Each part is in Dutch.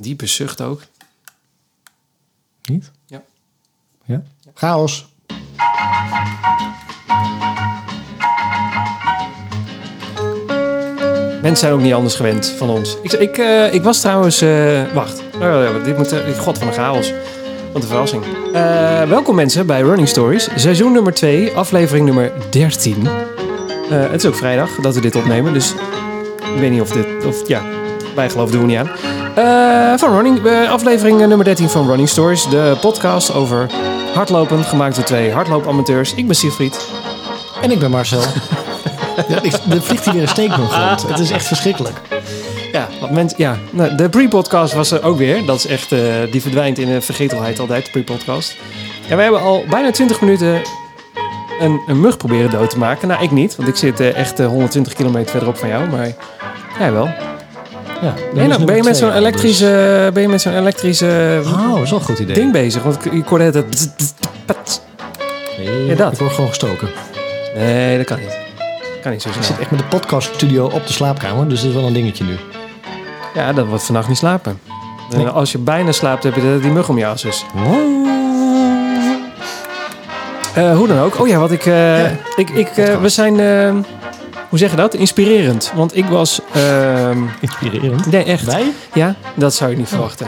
Diepe zucht ook. Niet? Ja. Ja? Chaos. Mensen zijn ook niet anders gewend van ons. Ik, ik, eh, ik was trouwens... eh, wacht. Oh, dit moet... eh, God van een chaos. Wat een verrassing. Eh, welkom mensen bij Running Stories. Seizoen nummer 2, aflevering nummer 13. Eh, het is ook vrijdag dat we dit opnemen. Dus ik weet niet of dit... Of, ja, wij geloven doen we niet aan. Eh, van Running, eh, aflevering eh, nummer 13 van Running Stories. De podcast over hardlopen, gemaakt door twee hardloopamateurs. Ik ben Siegfried. En ik ben Marcel. ja, ik, er vliegt hier weer een steek nog rond. Het is echt verschrikkelijk. Ja, want mensen, ja nou, de pre-podcast was er ook weer. Dat is echt, die verdwijnt in de vergetelheid altijd, de pre-podcast. En we hebben al bijna 20 minuten een, een mug proberen dood te maken. Nou, ik niet, want ik zit echt eh, 120 kilometer verderop van jou, maar jij wel. Ja, Ben, nou, ben je met zo'n elektrische, ben je met zo'n elektrische Oh, dat is wel een goed idee. ding bezig? Want ik, hoorde het... Nee, dat. Ik word gewoon gestoken. Nee, dat kan niet. Kan niet zo Ik zit echt met de podcaststudio op de slaapkamer, dus dat is wel een dingetje nu. Ja, dat wordt vannacht niet slapen. En Nee. als je bijna slaapt, heb je die mug om je asses. Eh, hoe dan ook. Oh ja, wat ik. eh, ik, ik eh, we zijn. Hoe zeg je dat? Inspirerend. Want ik was. ehm, Inspirerend. nee, echt. Wij? Ja, dat zou je niet verwachten.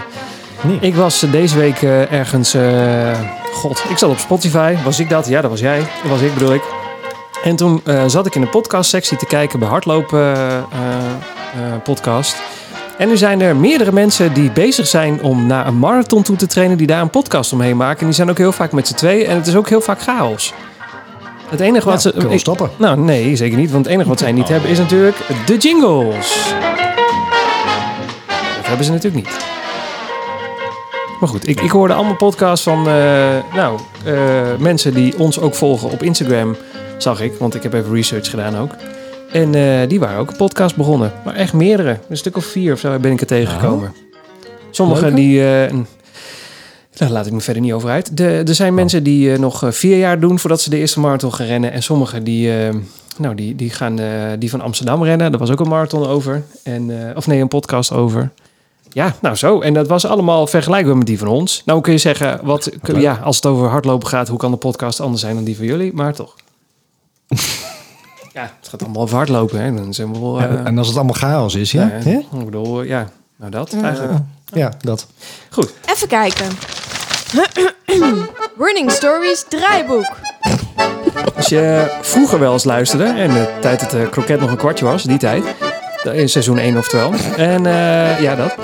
Nee. Ik was eh, deze week eh, ergens. eh, God, ik zat op Spotify. Was ik dat? Ja, dat was jij. Dat was ik, bedoel ik. En toen zat ik in de podcastsectie te kijken bij Hardlopen podcast. En nu zijn er meerdere mensen die bezig zijn om naar een marathon toe te trainen, die daar een podcast omheen maken. En die zijn ook heel vaak met z'n tweeën en het is ook heel vaak chaos. Het enige wat Ja, ze. ik- stoppen. nou, nee, zeker niet. Want het enige wat zij niet hebben is natuurlijk de jingles. Dat hebben ze natuurlijk niet. Maar goed, ik, ik hoorde allemaal podcasts van eh, nou, eh, mensen die ons ook volgen op Instagram, zag ik. Want ik heb even research gedaan ook. En eh, die waren ook een podcast begonnen. Maar echt meerdere. Een stuk of vier of zo ben ik er tegengekomen. Sommigen Leuke. die... daar laat ik me verder niet over uit. De, er zijn mensen die eh, nog eh, vier jaar doen voordat ze de eerste marathon gaan rennen. En sommigen die, eh, nou, die, die gaan eh, die van Amsterdam rennen. Daar was ook een marathon over. En, eh, of nee, een podcast over. Ja, nou zo. En dat was allemaal vergelijkbaar met die van ons. Nou kun je zeggen, wat, leuk. ja, als het over hardlopen gaat, hoe kan de podcast anders zijn dan die van jullie? Maar toch. ja, het gaat allemaal over hardlopen. Hè. Dan zijn we wel... eh, En, en als het allemaal chaos is, ja? ja, Hè? ik bedoel, ja, nou dat eigenlijk. Ja, dat. Goed. Even kijken. Running Stories draaiboek. Als je vroeger wel eens luisterde, en de tijd dat de kroket nog een kwartje was, die tijd, in seizoen 1 oftewel, en eh, ja dat,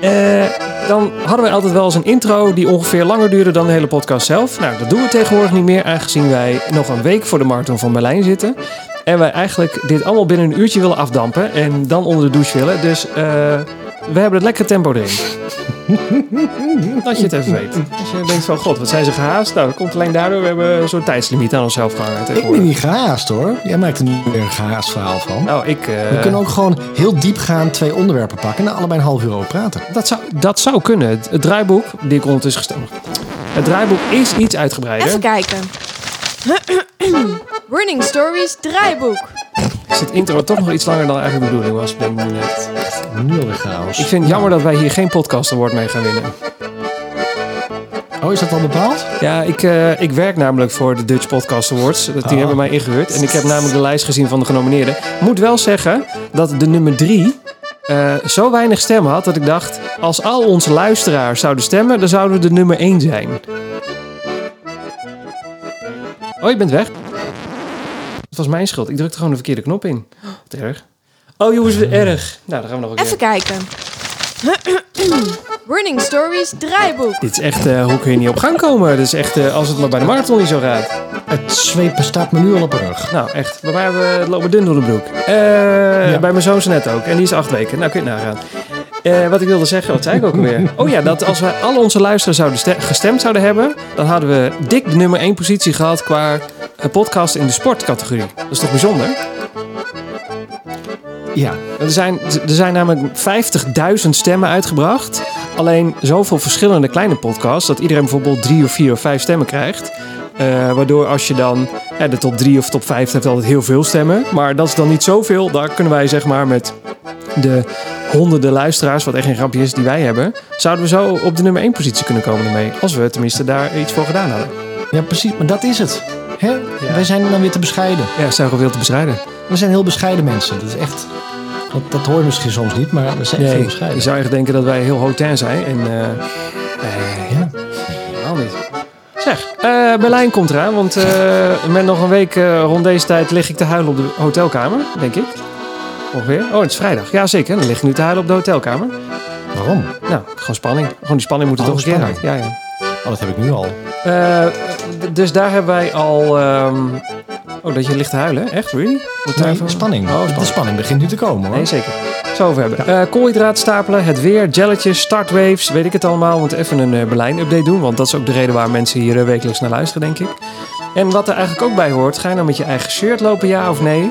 Eh, dan hadden wij altijd wel eens een intro die ongeveer langer duurde dan de hele podcast zelf. Nou, dat doen we tegenwoordig niet meer, aangezien wij nog een week voor de marathon van Berlijn zitten. En wij eigenlijk dit allemaal binnen een uurtje willen afdampen en dan onder de douche willen. Dus eh, we hebben het lekkere tempo erin. Dat je het even weet. Als je denkt van, god, wat zijn ze gehaast? Nou, dat komt alleen daardoor. We hebben een soort tijdslimiet aan onszelf gehangen Ik ben niet gehaast hoor. Jij maakt er nu weer een gehaast verhaal van. Nou, ik... eh, We kunnen ook gewoon heel diepgaand twee onderwerpen pakken en allebei een half uur over praten. dat, zou, dat zou kunnen. Het, het draaiboek, die ik ondertussen gestemd Het draaiboek is iets uitgebreider. Even kijken. Running Stories draaiboek. Is het intro toch nog iets langer dan eigenlijk de bedoeling was? Ben ik nu net. Nu alweer chaos. Ik vind het jammer dat wij hier geen podcast award mee gaan winnen. Oh, is dat al bepaald? Ja, ik, eh, ik werk namelijk voor de Dutch Podcast Awards. Dat- Die Oh. hebben mij ingehuurd. En ik heb namelijk de lijst gezien van de genomineerden. Moet wel zeggen dat de nummer drie eh, zo weinig stemmen had... dat ik dacht, als al onze luisteraars zouden stemmen... dan zouden we de nummer één zijn. Oh, je bent weg. Het was mijn schuld. Ik drukte gewoon de verkeerde knop in. Oh, wat erg. Oh, jongens, wat erg. Nou, dan gaan we nog een Even keer. kijken. Running Stories draaiboek. Dit is echt, eh, hoe kun je niet op gang komen? Dit is echt, eh, als het maar bij de marathon niet zo gaat. Het zwepen staat me nu al op de rug. Nou, echt. Bij mij hebben we het lopen dun door de broek. Eh, Bij mijn zoon net ook. En die is acht weken. Nou, kun je het nagaan. Eh, wat ik wilde zeggen, wat zei ik ook alweer? Oh ja, dat als wij al onze luisteraars zouden ste- gestemd zouden hebben... dan hadden we dik de nummer één positie gehad qua eh, podcast in de sportcategorie. Dat is toch bijzonder? Ja. Er zijn, er zijn namelijk 50.000 stemmen uitgebracht. Alleen zoveel verschillende kleine podcasts... dat iedereen bijvoorbeeld drie of vier of vijf stemmen krijgt... Eh, waardoor als je dan de top 3 of top 5 hebt altijd heel veel stemmen. Maar dat is dan niet zoveel. Daar kunnen wij zeg maar met de honderden luisteraars, wat echt geen grapje is, die wij hebben, zouden we zo op de nummer 1 positie kunnen komen ermee. Als we tenminste daar iets voor gedaan hadden. Ja, precies. Maar dat is het. Hè? Wij zijn dan weer te bescheiden. Ja, zijn veel te bestrijden. We zijn heel bescheiden mensen. Dat is echt... Dat, dat hoor je misschien soms niet, maar we zijn heel bescheiden. je zou echt denken dat wij heel hotain zijn. En eh nee, Ja. helemaal niet. Zeg, eh, Berlijn komt eraan, want eh, met nog een week eh, rond deze tijd lig ik te huilen op de hotelkamer, denk ik. Ongeveer. Oh, het is vrijdag. Ja, zeker. Dan lig ik nu te huilen op de hotelkamer. Waarom? Nou, gewoon spanning. Gewoon die spanning moet er Oh, toch een keer uit. Ja, ja. Oh, dat heb ik nu al. Eh, dus daar hebben wij al... ehm, Oh, dat je ligt te huilen? Echt? Really? Nee, daarvan? spanning. Oh, De spanning. spanning begint nu te komen hoor. Nee, zeker. Zo over hebben. Eh koolhydraatstapelen, het weer, jelletjes, startwaves, weet ik het allemaal. We moeten even een eh, Berlijn-update doen, want dat is ook de reden waar mensen hier wekelijks naar luisteren, denk ik. En wat er eigenlijk ook bij hoort, ga je nou met je eigen shirt lopen, ja of nee?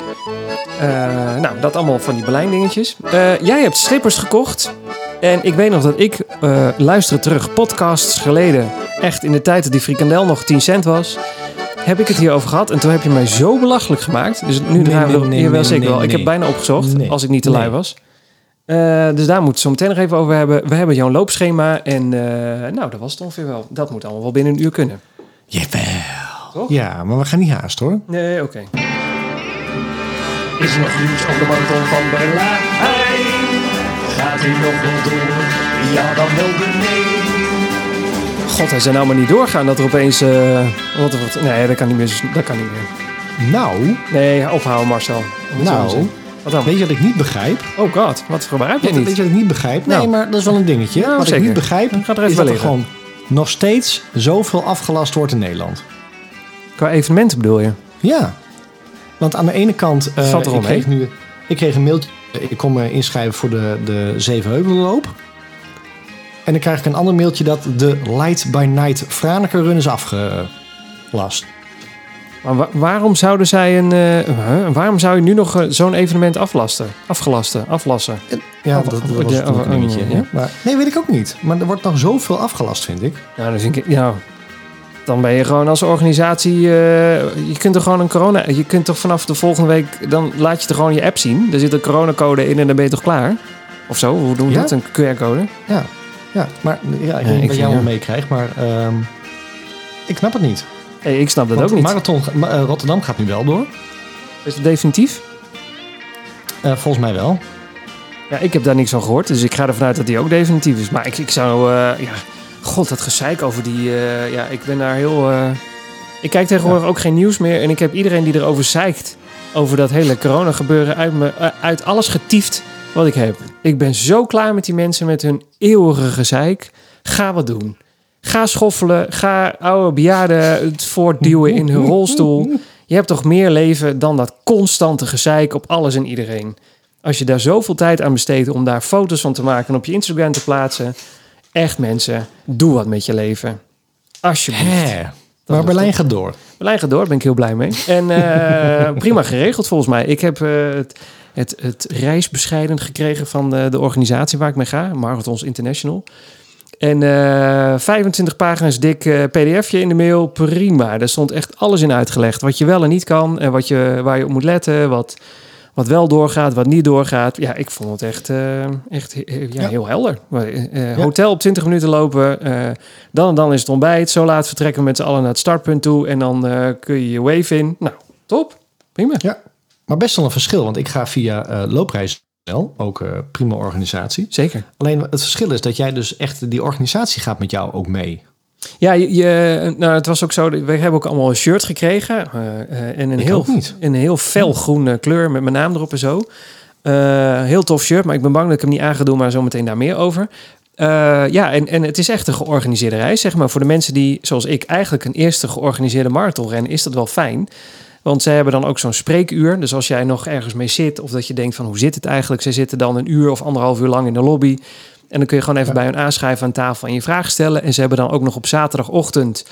Nou, dat allemaal van die Berlijn-dingetjes. Eh, jij hebt slippers gekocht. En ik weet nog dat ik eh luisterde terug podcasts geleden. Echt in de tijd dat die frikandel nog 10 cent was. Heb ik het hierover gehad. En toen heb je mij zo belachelijk gemaakt. Dus nu Nee, draaien we nee, er nee, hier wel nee, zeker wel. nee, Ik heb bijna opgezocht. Nee. Als ik niet te lui Nee. was. Eh, dus daar moeten we het zo meteen nog even over hebben. We hebben jouw loopschema. En eh, nou, dat was het ongeveer wel. Dat moet allemaal wel binnen een uur kunnen. Jawel. Toch? Ja, maar we gaan niet haast hoor. Nee, oké. Is er nog nieuws op de marathon van Berlijn? Gaat hij nog wel door? Ja, dan wel de nee. God, hij zou nou maar niet doorgaan dat er opeens... eh, wat, wat, nee, dat kan niet meer. Dat kan niet meer. Nou, Nee, ophouden Marcel. Wat nou? Wat dan? weet je wat ik niet begrijp? Oh god, wat begrijp je Weet, weet niet? je wat ik niet begrijp? Nee, Nou. maar dat is wel een dingetje. Nou, wat zeker. ik niet begrijp Ga er even is wel dat er liggen. gewoon nog steeds zoveel afgelast wordt in Nederland. Qua evenementen bedoel je? Ja. Want aan de ene kant... eh, Valt er ik, kreeg nu, ik kreeg een mailtje. Ik kon me inschrijven voor de, de Zevenheuvelenloop. En dan krijg ik een ander mailtje dat de Light by Night Franeker Run is afgelast. Maar wa- waarom zouden zij een... eh, waarom zou je nu nog eh, zo'n evenement aflasten? Afgelasten, aflassen? Ja, dat, dat was ja, een dingetje. ja. ja. Maar, nee, weet ik ook niet. Maar er wordt nog zoveel afgelast, vind ik. Nou, dan vind ik... Ja, dan ben je gewoon als organisatie... eh, je kunt er gewoon een corona... Je kunt toch vanaf de volgende week... Dan laat je er gewoon je app zien. Er zit een coronacode in en dan ben je toch klaar? Of zo? Hoe doen we Ja? dat? Een QR-code? Ja, ja maar ja, ik weet niet vind- jij meekrijgt, maar ehm, ik snap het niet. Hey, ik snap dat Want ook niet. Marathon, ma- eh, Rotterdam gaat nu wel door. Is het definitief? Eh, volgens mij wel. Ja, ik heb daar niks van gehoord, dus ik ga ervan uit dat die ook definitief is. Maar ik, ik zou, ja, god, dat gezeik over die, eh, ja, ik ben daar heel... eh, ik kijk tegenwoordig ook geen nieuws meer en ik heb iedereen die erover zeikt, over dat hele corona gebeuren, uit, me, eh, uit alles getiefd wat ik heb. Ik ben zo klaar met die mensen met hun eeuwige gezeik. Ga wat doen. Ga schoffelen, ga oude bejaarden voortduwen in hun rolstoel. Je hebt toch meer leven dan dat constante gezeik op alles en iedereen. Als je daar zoveel tijd aan besteedt om daar foto's van te maken en op je Instagram te plaatsen. Echt mensen, doe wat met je leven. Alsjeblieft. Hè. Maar Berlijn gaat door. Berlijn gaat door, daar ben ik heel blij mee. En eh, prima geregeld volgens mij. Ik heb eh, het, het, het reisbescheiden gekregen van de, de organisatie waar ik mee ga, Marathons International. En eh 25 pagina's dik eh, pdfje in de mail, prima. Daar stond echt alles in uitgelegd. Wat je wel en niet kan en wat je, waar je op moet letten. Wat, wat wel doorgaat, wat niet doorgaat. Ja, ik vond het echt, eh, echt eh, ja, Ja. heel helder. Eh, Ja. Hotel op 20 minuten lopen. eh, dan en dan is het ontbijt. Zo laat vertrekken we met z'n allen naar het startpunt toe. En dan eh, kun je je wave in. Nou, top. Prima. Ja. Maar best wel een verschil, want ik ga via eh Loopreis.nl, ook eh, prima organisatie. Zeker. Alleen het verschil is dat jij dus echt, die organisatie gaat met jou ook mee. Ja, je, nou, het was ook zo. We hebben ook allemaal een shirt gekregen. eh, eh, en een Ik heel, een heel felgroene kleur met mijn naam erop en zo. Eh, heel tof shirt, maar ik ben bang dat ik hem niet aan ga doen, maar zometeen daar meer over. Ja, en, en het is echt een georganiseerde reis, zeg maar. Voor de mensen die, zoals ik, eigenlijk een eerste georganiseerde marathon rennen, is dat wel fijn. Want zij hebben dan ook zo'n spreekuur. Dus als jij nog ergens mee zit, of dat je denkt van hoe zit het eigenlijk? Zij zitten dan een uur of anderhalf uur lang in de lobby. En dan kun je gewoon even Ja. bij hun aanschrijven aan tafel en je vraag stellen. En ze hebben dan ook nog op zaterdagochtend,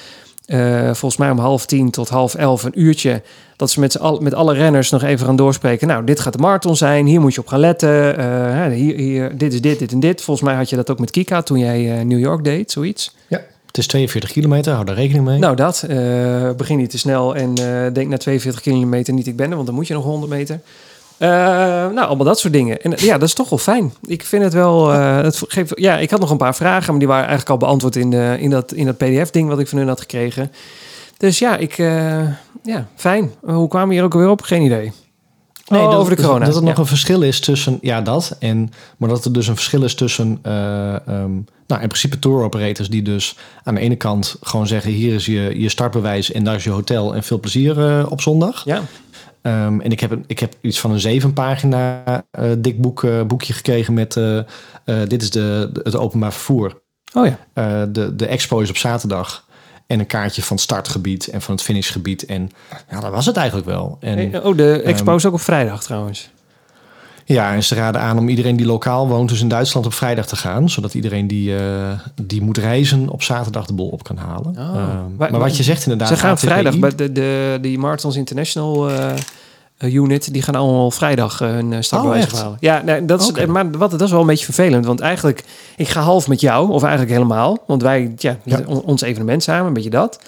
eh, volgens mij om half tien tot half elf, een uurtje. Dat ze met, z'n al, met alle renners nog even gaan doorspreken. Nou, dit gaat de marathon zijn. Hier moet je op gaan letten. Eh, hè, hier, hier, dit is dit, dit en dit. Volgens mij had je dat ook met Kika toen jij eh, New York deed, zoiets. Ja. Het is 42 kilometer, hou daar rekening mee. Nou, dat. eh, begin niet te snel en eh, denk na 42 kilometer niet ik ben er, want dan moet je nog 100 meter. Eh, nou, allemaal dat soort dingen. En ja, dat is toch wel fijn. Ik vind het wel. eh, het geeft, ja, ik had nog een paar vragen, maar die waren eigenlijk al beantwoord in, de, in dat, in dat PDF-ding wat ik van hun had gekregen. Dus ja, ik. eh, ja, fijn. Hoe kwamen we hier ook alweer op? Geen idee. Nee, Oh, dat, over de corona. Dat er nog Ja. een verschil is tussen, ja dat, en, maar dat er dus een verschil is tussen, eh, ehm, nou in principe tour operators die dus aan de ene kant gewoon zeggen, hier is je, je startbewijs en daar is je hotel en veel plezier op zondag. Ja, Ehm, en ik heb, een- ik heb iets van een zeven pagina eh, dik boek, eh, boekje gekregen met, eh, dit is de, de- het openbaar vervoer. oh ja. De, de expo is op zaterdag. En een kaartje van het startgebied en van het finishgebied. En ja, dat was het eigenlijk wel. En, Oh, de expo is ook op vrijdag trouwens. Ja, en ze raden aan om iedereen die lokaal woont, dus in Duitsland, op vrijdag te gaan. Zodat iedereen die, eh, die moet reizen op zaterdag de bol op kan halen. Oh. Ehm, Maar- maar, wat je zegt inderdaad. Ze gaan ATPI vrijdag bij de, de, die Marathons International eh, unit, die gaan allemaal vrijdag eh, hun startbewijs Oh, halen. Ja, nee, dat is, maar wat, dat is wel een beetje vervelend, want eigenlijk, ik ga half met jou, of eigenlijk helemaal, want wij, ja, Ja. on- ons evenement samen, een beetje dat.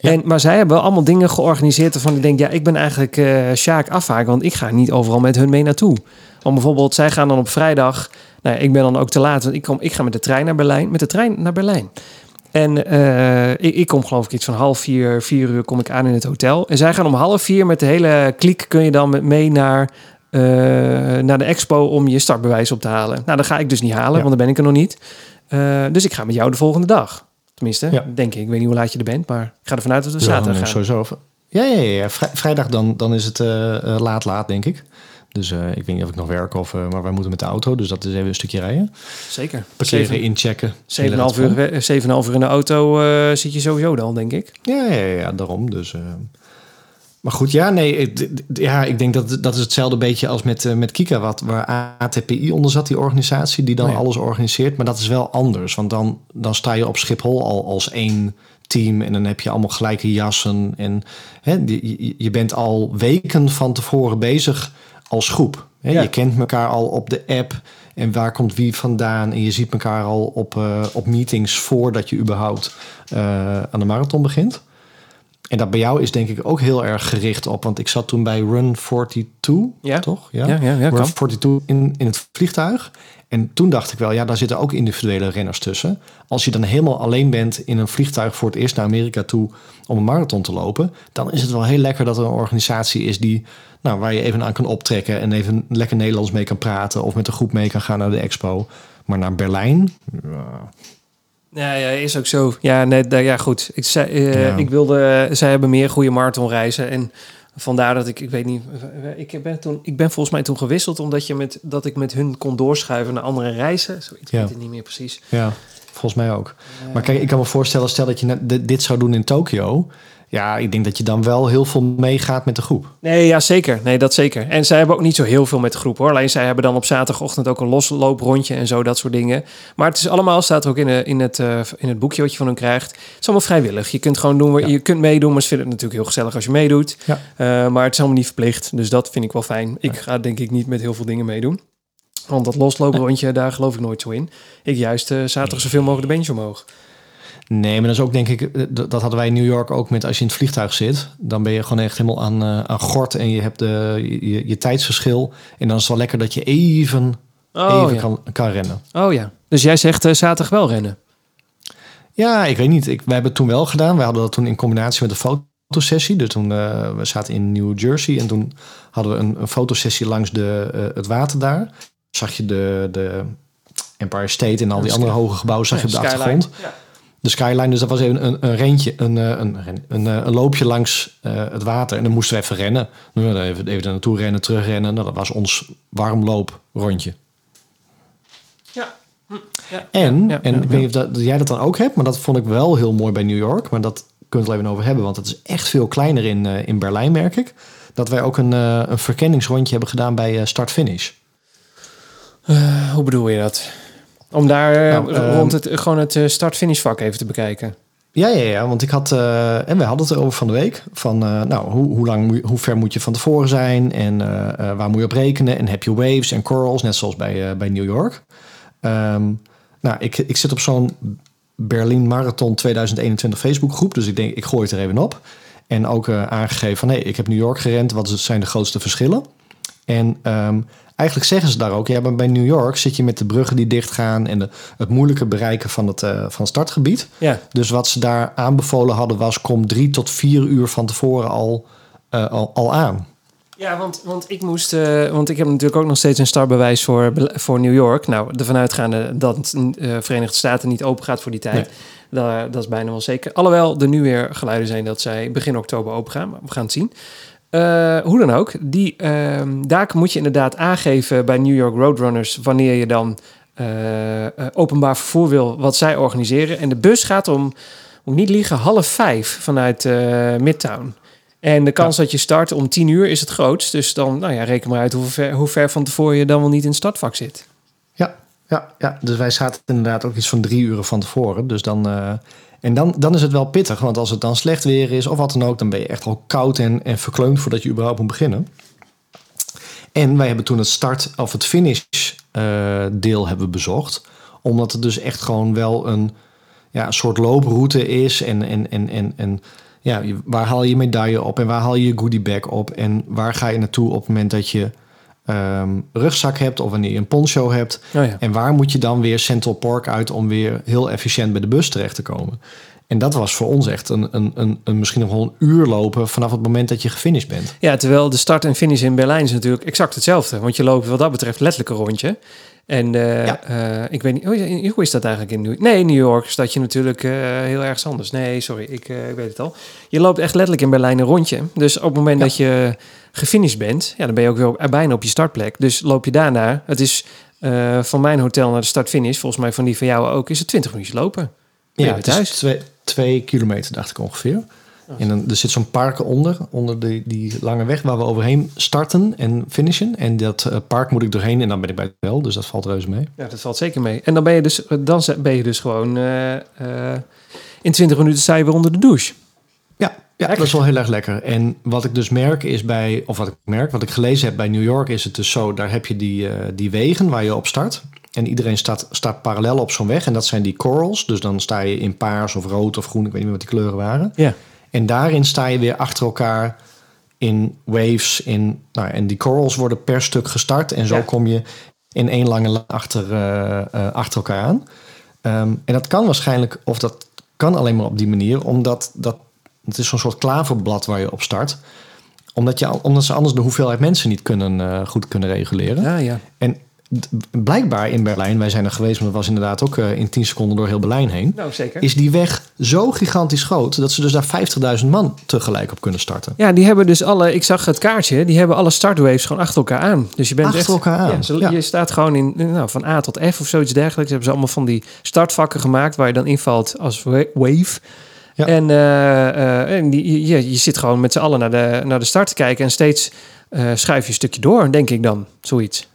Ja. En, maar zij hebben wel allemaal dingen georganiseerd waarvan ik denk, ja, ik ben eigenlijk Sjaak afhaak, want ik ga niet overal met hun mee naartoe. Want bijvoorbeeld, zij gaan dan op vrijdag, nou, ja, ik ben dan ook te laat, want ik, kom, ik ga met de trein naar Berlijn, met de trein naar Berlijn. En eh, ik, ik kom geloof ik iets van half vier, vier uur kom ik aan in het hotel. En zij gaan om half vier met de hele kliek kun je dan mee naar, eh, naar de expo om je startbewijs op te halen. Nou, dat ga ik dus niet halen, Ja. want dan ben ik er nog niet. Eh, dus ik ga met jou de volgende dag. Tenminste, Ja. denk ik. Ik weet niet hoe laat je er bent, maar ik ga ervan uit dat we Ja, zaterdag nee, gaan. Sowieso. Ja, ja, ja. ja. Vrij- vrijdag dan, dan is het laat, laat, denk ik. Dus eh, ik weet niet of ik nog werk of... eh, maar wij moeten met de auto, dus dat is even een stukje rijden. Zeker. Parkeren, inchecken. 7,5 uur, 7,5 uur in de auto eh, zit je sowieso dan, denk ik. Ja, ja, ja, ja, daarom. Dus, maar goed, ja, nee, ja, ik denk dat dat is hetzelfde beetje als met, met Kika, wat, waar ATPI onder zat, die organisatie die dan Oh alles organiseert. Maar dat is wel anders, want dan, dan sta je op Schiphol al als één team en dan heb je allemaal gelijke jassen. En hè, je, je bent al weken van tevoren bezig als groep. Hè? Ja. Je kent elkaar al op de app en waar komt wie vandaan. En je ziet elkaar al op, eh, op meetings voordat je überhaupt eh, aan de marathon begint. En dat bij jou is denk ik ook heel erg gericht op. Want ik zat toen bij Run 42, Ja. toch? Ja, ja, ja, Run kan. 42 in, in het vliegtuig. En toen dacht ik wel, ja, daar zitten ook individuele renners tussen. Als je dan helemaal alleen bent in een vliegtuig voor het eerst naar Amerika toe om een marathon te lopen, dan is het wel heel lekker dat er een organisatie is die, nou, waar je even aan kan optrekken en even lekker Nederlands mee kan praten of met een groep mee kan gaan naar de expo. Maar naar Berlijn, ja, Ja, is ook zo. Ja, nee, da- ja goed. Ik, zei, eh, Ja. ik wilde, zij hebben meer goede marathonreizen. En vandaar dat ik, ik weet niet, ik ben, toen, ik ben volgens mij toen gewisseld omdat je met, dat ik met hun kon doorschuiven naar andere reizen. Zoiets Ja. weet ik niet meer precies. Ja, volgens mij ook. Maar kijk, ik kan me voorstellen, stel dat je net di- dit zou doen in Tokio. Ja, ik denk dat je dan wel heel veel meegaat met de groep. Nee, ja, zeker. Nee, dat zeker. En zij hebben ook niet zo heel veel met de groep hoor. Alleen zij hebben dan op zaterdagochtend ook een loslooprondje en zo, dat soort dingen. Maar het is allemaal, staat er ook in, de, in, het, eh, in het boekje wat je van hen krijgt. Het is allemaal vrijwillig. Je kunt gewoon doen, waar- Ja. je kunt meedoen, maar ze vinden het natuurlijk heel gezellig als je meedoet. Ja. Eh, maar het is allemaal niet verplicht. Dus dat vind ik wel fijn. Ik ga denk ik niet met heel veel dingen meedoen. Want dat loslooprondje, daar geloof ik nooit zo in. Ik juist eh, zaterdag zoveel mogelijk de beentje omhoog. Nee, maar dat is ook denk ik, eh, dat hadden wij in New York ook met als je in het vliegtuig zit. Dan ben je gewoon echt helemaal aan, eh, aan gort en je hebt de, je, je, je tijdsverschil. En dan is het wel lekker dat je even, Oh, even ja. kan, kan rennen. oh ja. Dus jij zegt eh, zaterdag wel rennen. Ja, ik weet niet. Ik, wij hebben het toen wel gedaan. We hadden dat toen in combinatie met een fotosessie. Dus toen eh, we zaten in New Jersey en toen hadden we een, een fotosessie langs de, eh, het water daar. Zag je de, de Empire State en al die andere hoge gebouwen zag je op de Skyline. achtergrond. Ja. De skyline, dus dat was even een, een rentje, een, eh, een, ren- een, eh, een loopje langs eh, het water. En dan moesten we even rennen. Nou, even, even er naartoe rennen, terugrennen. Nou, dat was ons warmlooprondje. Ja. Hm. Ja. En, Ja, en ja, ik weet niet of dat, dat jij dat dan ook hebt, maar dat vond ik wel heel mooi bij New York. Maar dat kunnen we het even over hebben, want het is echt veel kleiner in, eh, in Berlijn, merk ik. Dat wij ook een, eh, een verkenningsrondje hebben gedaan bij start-finish. Eh, hoe bedoel je dat? Om daar eh, Nou, ehm, rond het, gewoon het eh, start-finish vak even te bekijken. Ja, ja, ja, want ik had, eh, en we hadden het erover van de week. Van, nou, hoe, hoe, lang, hoe ver moet je van tevoren zijn en waar moet je op rekenen? En heb je waves en corals, net zoals bij, bij New York. Ehm, nou, ik, ik zit op zo'n Berlin Marathon 2021 Facebookgroep. Dus ik denk, ik gooi het er even op. En ook aangegeven van, nee, ik heb New York gerend. Wat zijn de grootste verschillen? En ehm, eigenlijk zeggen ze daar ook, ja, maar bij New York zit je met de bruggen die dichtgaan en de, het moeilijke bereiken van het, eh, van het startgebied. Ja. Dus wat ze daar aanbevolen hadden was, kom drie tot vier uur van tevoren al, eh, al, al aan. Ja, want, want ik moest, eh, want ik heb natuurlijk ook nog steeds een startbewijs voor, voor New York. Nou, ervan uitgaande dat de Verenigde Staten niet open gaat voor die tijd. Daar, dat is bijna wel zeker. Alhoewel er nu weer geluiden zijn dat zij begin oktober open gaan. Maar we gaan het zien. Eh, hoe dan ook, die, ehm, daar moet je inderdaad aangeven bij New York Roadrunners wanneer je dan eh, eh, openbaar vervoer wil, wat zij organiseren. En de bus gaat om, moet ik niet liegen, half vijf vanuit Midtown. En de kans dat je start om tien uur is het grootst. Dus dan, nou ja, reken maar uit hoe ver, hoe ver van tevoren je dan wel niet in het startvak zit. Ja, ja, ja, dus wij zaten inderdaad ook iets van drie uur van tevoren. Dus dan, en dan, dan is het wel pittig, want als het dan slecht weer is of wat dan ook, dan ben je echt al koud en, en verkleumd voordat je überhaupt moet beginnen. En wij hebben toen het start of het finish uh, deel hebben bezocht, omdat het dus echt gewoon wel een, ja, soort looproute is en, en, en, en, en ja, waar haal je medaille op en waar haal je je goodie bag op en waar ga je naartoe op het moment dat je um, rugzak hebt of wanneer je een poncho hebt. Oh ja. En waar moet je dan weer Central Park uit om weer heel efficiënt bij de bus terecht te komen? En dat was voor ons echt een, een, een, een misschien nog wel een uur lopen vanaf het moment dat je gefinished bent. Ja, terwijl de start en finish in Berlijn is natuurlijk exact hetzelfde. Want je loopt wat dat betreft letterlijk een rondje. En uh, Ja. uh, ik weet niet, hoe hoe is dat eigenlijk in New York? Nee, in New York is dat je natuurlijk uh, heel erg anders. Nee, sorry, ik, ik weet het al. Je loopt echt letterlijk in Berlijn een rondje. Dus op het moment Ja. dat je gefinished bent, ja, dan ben je ook weer bijna op je startplek. Dus loop je daarna, het is eh, van mijn hotel naar de start-finish, volgens mij van die van jou ook, is het 20 minuutjes lopen. Ben Ja, het is thuis. twee, twee kilometer, dacht ik ongeveer. En dan, er zit zo'n park onder, onder die, die lange weg waar we overheen starten en finishen. En dat eh, park moet ik doorheen en dan ben ik bij het hotel, dus dat valt reuze mee. Ja, dat valt zeker mee. En dan ben je dus, dan ben je dus gewoon eh, in 20 minuten sta je weer onder de douche. Ja, ja dat is wel heel erg lekker. En wat ik dus merk is bij, of wat ik merk, wat ik gelezen heb bij New York, is het dus zo, daar heb je die, eh, die wegen waar je op start. En iedereen staat, staat parallel op zo'n weg. En dat zijn die corals. Dus dan sta je in paars of rood of groen. Ik weet niet meer wat die kleuren waren. Ja. En daarin sta je weer achter elkaar in waves. In, nou, en die corals worden per stuk gestart. En zo Ja. kom je in één lange lijn achter, eh, eh, achter elkaar aan. Ehm, en dat kan waarschijnlijk, of dat kan alleen maar op die manier, omdat dat, het is zo'n soort klaverblad waar je op start. Omdat, je, omdat ze anders de hoeveelheid mensen niet kunnen, eh, goed kunnen reguleren. Ja, ja. En blijkbaar in Berlijn, wij zijn er geweest, maar dat was inderdaad ook eh, in 10 seconden door heel Berlijn heen. Nou, zeker. Is die weg zo gigantisch groot dat ze dus daar 50.000 man tegelijk op kunnen starten. Ja, die hebben dus alle, ik zag het kaartje, die hebben alle startwaves gewoon achter elkaar aan. Dus je bent Achter echt, elkaar aan, Ja, zo- ja. Je staat gewoon in, nou, van A tot F of zoiets dergelijks. Hebben ze allemaal van die startvakken gemaakt waar je dan invalt als wa- wave. Ja. En, eh, eh, en die, je, je zit gewoon met z'n allen naar de, naar de start te kijken en steeds eh, schuif je een stukje door, denk ik dan. Zoiets.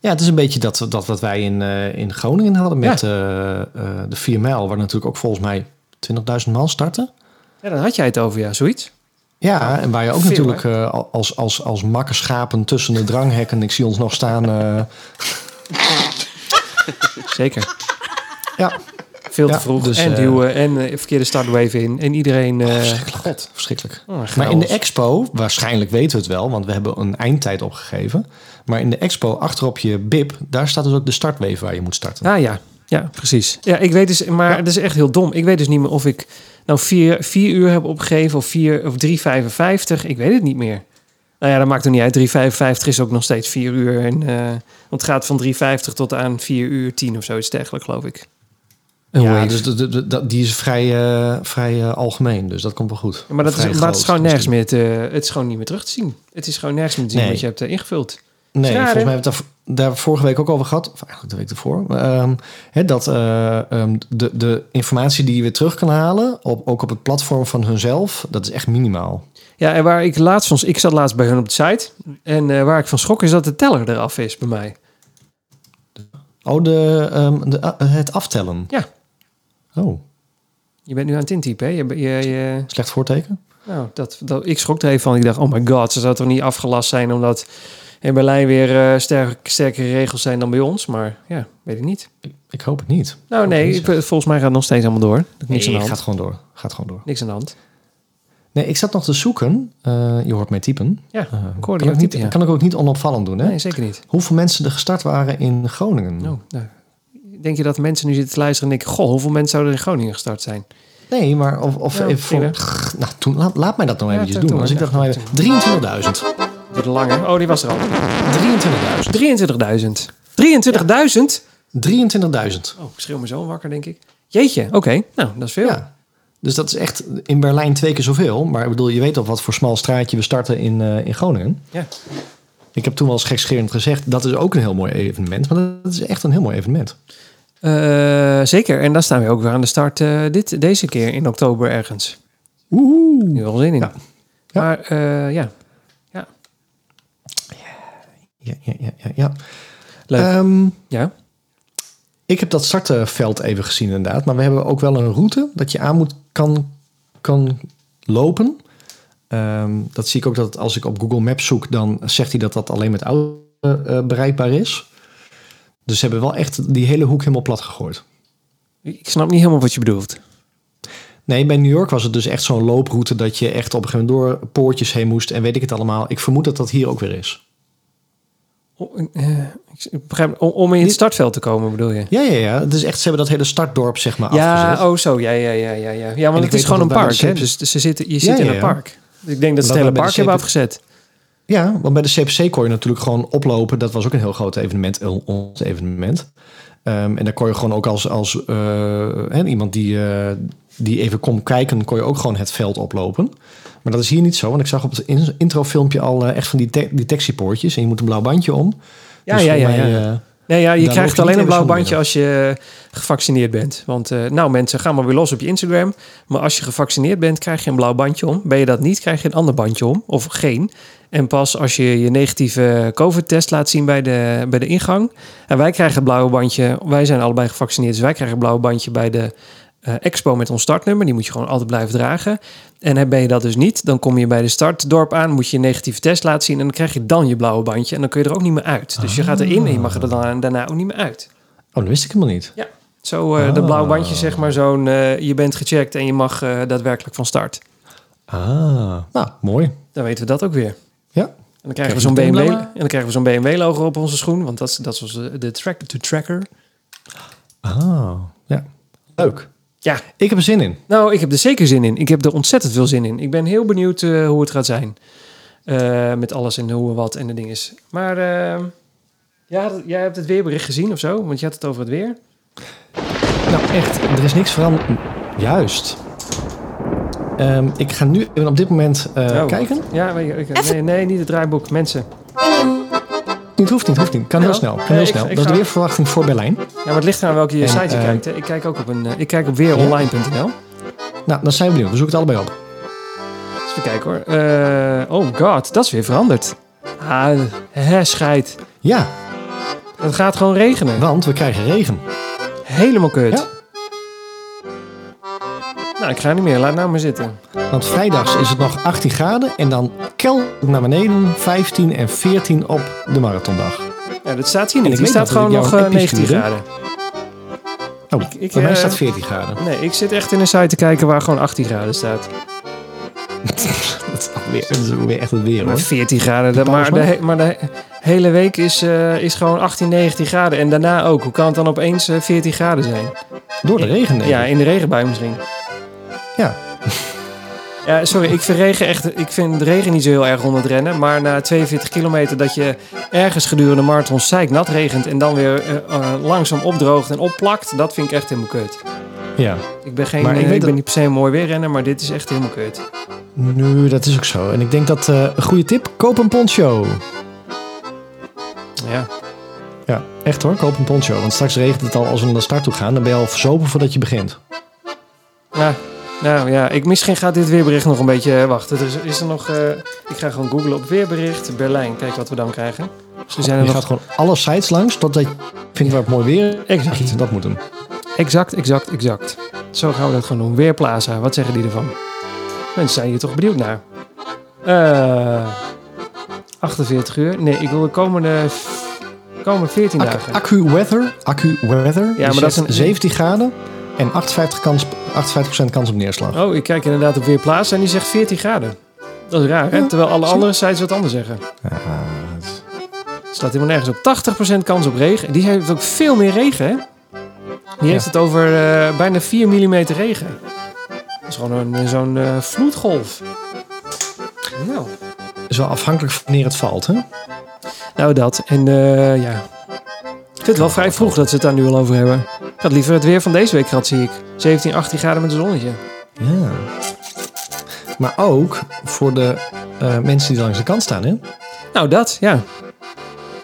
Ja, het is een beetje dat, dat wat wij in, in Groningen hadden met de 4 mijl, waar natuurlijk ook volgens mij 20.000 man starten. Ja, dan had jij het over, ja, zoiets. Ja, en waar je ook Veel, natuurlijk als, als, als makkerschapen tussen de dranghekken, ik zie ons nog staan. Zeker. ja, Veel te vroeg. dus, en eh, duwen en eh, verkeerde startwave in. En iedereen... eh verschrikkelijk. verschrikkelijk. oh, Maar in de expo, waarschijnlijk weten we het wel, want we hebben een eindtijd opgegeven. Maar in de expo, achterop je bib, daar staat dus ook de startwave waar je moet starten. Ah ja, ja, precies. Ja, ik weet dus, maar het is echt heel dom. Ik weet dus niet meer of ik nou vier, vier uur heb opgegeven of, vier, of 3,55. Ik weet het niet meer. Nou ja, dat maakt er niet uit. 3,55 is ook nog steeds 4 uur. En, eh, want het gaat van 3,50 tot aan 4 uur 10 of zoiets dergelijks, geloof ik. Ja, dus die is vrij, eh, vrij eh, algemeen, dus dat komt wel goed. maar, dat Vrij is, maar het is gewoon nergens meer te, het is gewoon niet meer terug te zien. Het is gewoon nergens meer te zien Nee. wat je hebt eh, ingevuld. Nee, volgens mij hebben we het daar, daar vorige week ook over gehad. Of eigenlijk de week ervoor. Ehm, dat eh, ehm, de, de informatie die je weer terug kan halen, op, ook op het platform van hunzelf, dat is echt minimaal. Ja, en waar ik laatst van... Ik zat laatst bij hun op de site. En waar ik van schrok is dat de teller eraf is bij mij. Oh, de, ehm, de, het aftellen. Ja. Oh, Je bent nu aan het intypen, hè? Je, je, je, slecht voorteken? nou, dat, dat, ik schrok er even van. Ik dacht, oh my god, ze zou toch niet afgelast zijn omdat in Berlijn weer eh, sterk, sterkere regels zijn dan bij ons. Maar ja, weet ik niet. Ik hoop het niet. Nou nee, ik- volgens mij gaat het nog steeds allemaal door. Niks Nee, aan de hand. gaat gewoon door. Gaat gewoon door. Niks aan de hand. Nee, ik zat nog te zoeken. Eh, je hoort mij typen. Ja, ik hoorde kan, ik niet, ja. kan ik ook niet onopvallend doen. Hè? Nee, zeker niet. Hoeveel mensen er gestart waren in Groningen? Oh, nou. Denk je dat mensen nu zitten te luisteren en denken... Goh, hoeveel mensen zouden er in Groningen gestart zijn? Nee, maar of, of Ja, even voor... Nou, toen, laat, laat mij dat nou eventjes doe doen. Als ik dat nou doe even... 23.000. 23.000. Wordt langer. Oh, die was er al. 23.000. 23.000? 23.000. Oh, ik schreeuw me zo wakker, denk ik. Jeetje, oké. Nou, dat is veel. Ja. Dus dat is echt in Berlijn twee keer zoveel. Maar ik bedoel, je weet op wat voor smal straatje we starten in, eh, in Groningen. Ja. Ik heb toen wel eens gekscherend gezegd, dat is ook een heel mooi evenement. Maar dat is echt een heel mooi evenement. Eh, zeker. En dan staan we ook weer aan de start eh, dit, deze keer in oktober ergens. Oeh. Nu wel zin in. Ja. Ja. Maar eh, ja, Ja, ja, ja, ja. ja. leuk. Ehm, ja. ik heb dat startveld even gezien inderdaad. Maar we hebben ook wel een route dat je aan moet, kan, kan lopen. Ehm, dat zie ik ook dat als ik op Google Maps zoek, dan zegt hij dat dat alleen met auto bereikbaar is. Dus ze hebben wel echt die hele hoek helemaal plat gegooid. Ik snap niet helemaal wat je bedoelt. Nee, bij New York was het dus echt zo'n looproute dat je echt op een gegeven moment door poortjes heen moest en weet ik het allemaal. Ik vermoed dat dat hier ook weer is. Oh, eh, ik begrijp, om, om in het startveld te komen, bedoel je? Ja, ja, ja. Het is echt, ze hebben dat hele startdorp zeg maar Ja, afgezet. oh zo, ja, ja, ja, ja. Ja, ja want het is gewoon een park, hè? Dus ze zitten, je Ja, zit in ja, een park. Ik denk dat ze het hele park hebben afgezet. Ja, want bij de CPC kon je natuurlijk gewoon oplopen. Dat was ook een heel groot evenement, ons evenement. Ehm, en daar kon je gewoon ook als, als eh, iemand die, eh, die even komt kijken, kon je ook gewoon het veld oplopen. Maar dat is hier niet zo, want ik zag op het in- introfilmpje al eh, echt van die de- detectiepoortjes. En je moet een blauw bandje om. Ja, Dus ja, mij, ja. Nee, ja, je krijgt je alleen een blauw bandje als je gevaccineerd bent. Want eh, nou mensen, ga maar weer los op je Instagram. Maar als je gevaccineerd bent, krijg je een blauw bandje om. Ben je dat niet, krijg je een ander bandje om. Of geen. En pas als je je negatieve COVID-test laat zien bij de, bij de ingang. En wij krijgen het blauwe bandje. Wij zijn allebei gevaccineerd, dus wij krijgen een blauw bandje bij de eh, expo met ons startnummer. Die moet je gewoon altijd blijven dragen. En heb- ben je dat dus niet, dan kom je bij de startdorp aan, moet je je negatieve test laten zien en dan krijg je dan je blauwe bandje en dan kun je er ook niet meer uit. Dus je gaat erin en je mag er dan daarna ook niet meer uit. Oh, dat wist ik helemaal niet. Zo, eh Ah. dat blauwe bandje zeg maar zo'n, eh, je bent gecheckt en je mag daadwerkelijk van start. Ah, nou, mooi. Dan weten we dat ook weer. Ja. En dan krijgen Krijg we zo'n BMW, en dan krijgen we zo'n BMW logo op onze schoen, want dat is, dat is onze, de, track, de tracker. Ah, ja. Leuk. Ja, Ik heb er zin in. nou, ik heb er zeker zin in. Ik heb er ontzettend veel zin in. Ik ben heel benieuwd eh, hoe het gaat zijn. Eh, met alles en hoe en wat en de dingen. Maar eh, ja, jij hebt het weerbericht gezien of zo? Want je had het over het weer. Nou, echt, er is niks veranderd. Juist. Ehm, ik ga nu even op dit moment eh, Oh. kijken. Ja, ik- nee, nee, niet het draaiboek. Mensen. Niet, hoeft niet, hoeft niet. Kan heel Ja. snel. Kan heel ik- snel. ik dat is de weerverwachting voor Berlijn. Ja, maar het ligt aan welke En, site je eh, kijkt. Hè. Ik kijk ook op een. eh, ik kijk op weeronline.nl. Nou, dan zijn we benieuwd. We zoeken het allebei op. Even kijken hoor. Eh, oh god, dat is weer veranderd. Ah, hè, scheid. Ja, Het gaat gewoon regenen. want we krijgen regen. Helemaal kut. Ja. Nou, ik ga niet meer. Laat nou maar zitten. Want vrijdags is het nog 18 graden. En dan kel naar beneden 15 en 14 op de marathondag. Ja, dat staat hier niet. ik weet staat gewoon ik nog jou een eh, appje 19 stuurde. graden. Oh, ik, bij mij eh, staat 14 graden. Nee, ik zit echt in een site te kijken waar gewoon 18 graden staat. dat, is weer, dat is ook weer echt het weer Maar hoor. 14 graden. de- maar, de, maar de he- hele week is, eh, is gewoon 18, 19 graden. En daarna ook. Hoe kan het dan opeens eh, 14 graden zijn? Door de regen denk Ja, ik. in de regenbui misschien. Ja. Ja, sorry, ik vind, regen echt, ik vind regen niet zo heel erg onder het rennen. Maar na 42 kilometer dat je ergens gedurende marathon nat regent... en dan weer eh, eh, langzaam opdroogt en opplakt... dat vind ik echt helemaal kut. ja. Ik ben, geen, Maar ik eh, ik ben dat- niet per se een mooi weerrenner, maar dit is echt helemaal kut. Nu, dat is ook zo. En ik denk dat eh, een goede tip, koop een poncho. Ja, Ja, echt hoor, koop een poncho. Want straks regent het al als we naar de start toe gaan. Dan ben je al verzopen voordat je begint. ja. Nou ja, ik, misschien gaat dit weerbericht nog een beetje eh, wachten. Er is, er nog, eh, ik ga gewoon googlen op weerbericht Berlijn. Kijk wat we dan krijgen. Er zijn er je nog gaat gewoon alle sites langs totdat je vindt waar het mooi weer Exact. Dat moet hem. Exact, exact, exact. Zo gaan we dat gewoon doen. Weerplaza, wat zeggen die ervan? Mensen zijn hier toch benieuwd naar. Eh, 48 uur. Nee, ik wil de komende, komende 14 Ac- dagen. Accu weather. Accu weather. maar Die dat is een- 17 graden en 58, kans, 58% kans op neerslag. Oh, ik kijk inderdaad op Weerplaats en die zegt 14 graden. Dat is raar, hè? Terwijl alle andere sites wat anders zeggen. Ja, het- staat helemaal nergens op. 80% kans op regen. Die heeft ook veel meer regen, hè? Die heeft Ja. het over eh, bijna 4 mm regen. Dat is gewoon een- zo'n eh, vloedgolf. Nou, is wel afhankelijk van wanneer het valt, hè? nou dat. En eh, ja, ik vind het wel vrij vroeg dat ze het daar nu al over hebben. Had liever het weer van deze week gehad, zie ik. 17, 18 graden met een zonnetje. Ja. Maar ook voor de eh, mensen die langs de kant staan, hè? Nou, dat, ja.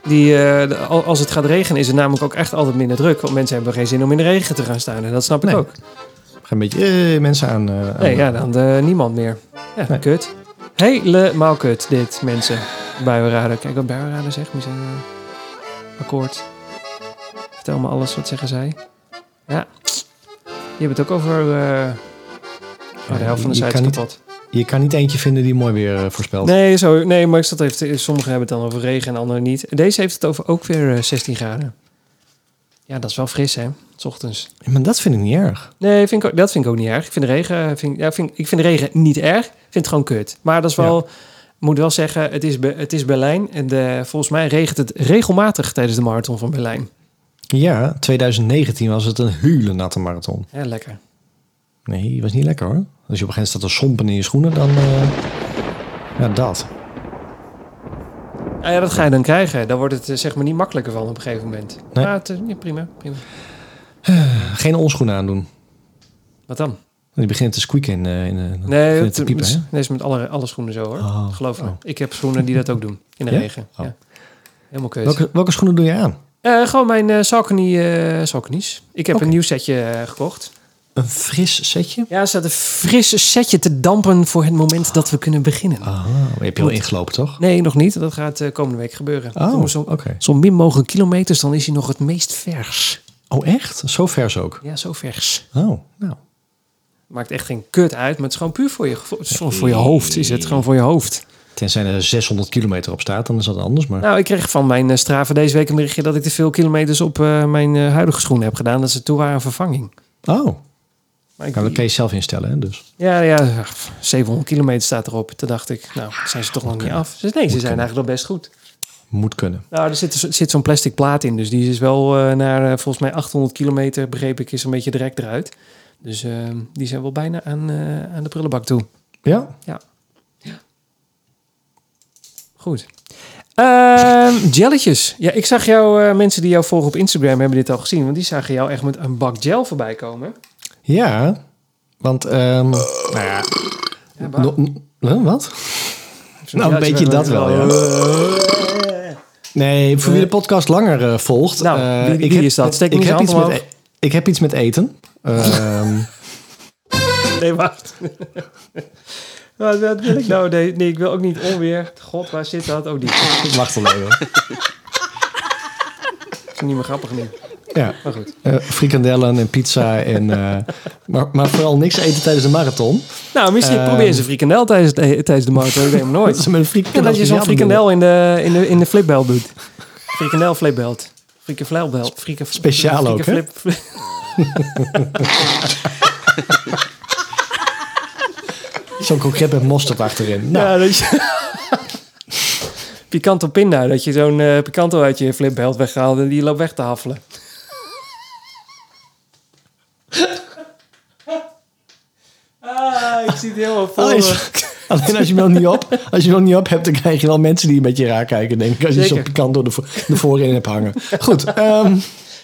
Die, eh, de- als het gaat regenen is het namelijk ook echt altijd minder druk. Want mensen hebben geen zin om in de regen te gaan staan. En dat snap ik Nee. ook. Ga een beetje eh, mensen aan. aan- Nee, ja, dan niemand meer. Ja, Nee. kut. Helemaal kut, dit, mensen. Buienraden. Kijk wat buienraden zegt. Moet eh, akkoord. Vertel me alles, wat zeggen zij? Ja. Je hebt het ook over... eh oh, de helft van de Je niet- kapot. Je kan niet eentje vinden die mooi weer eh, voorspelt. Nee, zo, nee, maar ik zat even... te- Sommigen hebben het dan over regen en anderen niet. Deze heeft het over ook weer eh, 16 graden. Ja, dat is wel fris, hè? 's ochtends. Maar dat vind ik niet erg. Nee, vind ik dat vind ik ook niet erg. Ik vind de regen, vind, ja, vind, ik vind de regen niet erg. Ik vind het gewoon kut. Maar dat is wel, moet wel zeggen, het is, het is Berlijn. En de, volgens mij regent het regelmatig tijdens de marathon van Berlijn. Ja, 2019 was het een hele natte marathon. Ja, lekker. Nee, was niet lekker hoor. Als je op een gegeven moment staat te sompen in je schoenen, dan... eh, ja, dat. Ah, ja, dat ga je dan krijgen. Daar wordt het eh, zeg maar niet makkelijker van op een gegeven moment. Nee. Maar het, eh, ja, prima, prima. Geen onschoenen aandoen. Wat dan? Die begint te squeaken in, in de... Nee, het, te piepen, het- hè? nee, is met alle, alle schoenen zo hoor. Oh, Geloof me. oh. Ik heb schoenen die dat ook doen. In de Ja? regen. Oh. Ja. Helemaal kut. Welke, welke schoenen doe je aan? Eh, gewoon mijn uh. Ik heb een nieuw setje gekocht. Een fris setje? Ja, er staat een frisse setje te dampen voor het moment dat we kunnen beginnen. Ah, heb je al ingelopen, toch? Nee, nog niet. Dat gaat komende week gebeuren. Oh, zo, oké. zo min mogelijk kilometers, dan is hij nog het meest vers. Oh, echt? Zo vers ook? Ja, zo vers. Oh, nou. Maakt echt geen kut uit, maar het is gewoon puur voor je, voor je hoofd. Is het gewoon voor je hoofd. Tenzij er 600 kilometer op staat, dan is dat anders. Maar Nou, ik kreeg van mijn eh, Strava deze week een berichtje dat ik te veel kilometers op eh, mijn eh, huidige schoenen heb gedaan. Dat ze toe waren vervanging. oh, Maar ik, nou, dat kan je zelf instellen, hè? Dus. ja, ja, 700 kilometer staat erop. Toen dacht ik, nou, zijn ze toch nog niet af? Ze- Nee, ze zijn kunnen. eigenlijk wel best goed. Moet kunnen. Nou, er zit, zit zo'n plastic plaat in. Dus die is wel naar volgens mij 800 kilometer, begreep ik, is een beetje direct eruit. Dus die zijn wel bijna aan, aan de prullenbak toe. Ja? Goed. Ehm jelletjes. Ja, ik zag jou, eh, mensen die jou volgen op Instagram hebben dit al gezien. Want die zagen jou echt met een bak gel voorbij komen. Ja. Want, ehm nou ja. No- wat? Nou, een beetje dat wel, ja. Nee, voor wie de podcast langer eh, volgt. Nou, eh, wie- wie heb- is dat? Steek ik, heb iets met, e- ik heb iets met eten. Ehm, Nee, wacht. wat, wat wil ik nou? Nee, nee, ik wil ook niet onweer. God, waar zit dat? Oh, die. Wacht wel even. is niet meer grappig nu. Ja, Maar goed. eh, frikandellen en pizza. En, eh, maar, maar vooral niks eten tijdens de marathon. Nou, misschien Ehm. probeer eens een frikandel tijdens, tijdens de marathon. Ik weet het nooit. Dat met een Ja, frikandel dat je zo'n frikandel in de, in de, in de flipbelt doet. Frikandel flipbelt. Frikandel Frika, Speciaal ook, hè? Zo'n kroket met mosterd achterin. Nou, Ja, dat je... Picanto pinda, dat je zo'n eh picanto uit je flipbelt weghaalt en die loopt weg te haffelen. Ah, ik zie het helemaal voor Alleen, me. alleen als je hem nog niet op, als je hem nog niet op hebt, dan krijg je wel mensen die een beetje raar kijken, denk ik. Als je zo'n pikant door de, de voorin hebt hangen. Goed, ehm,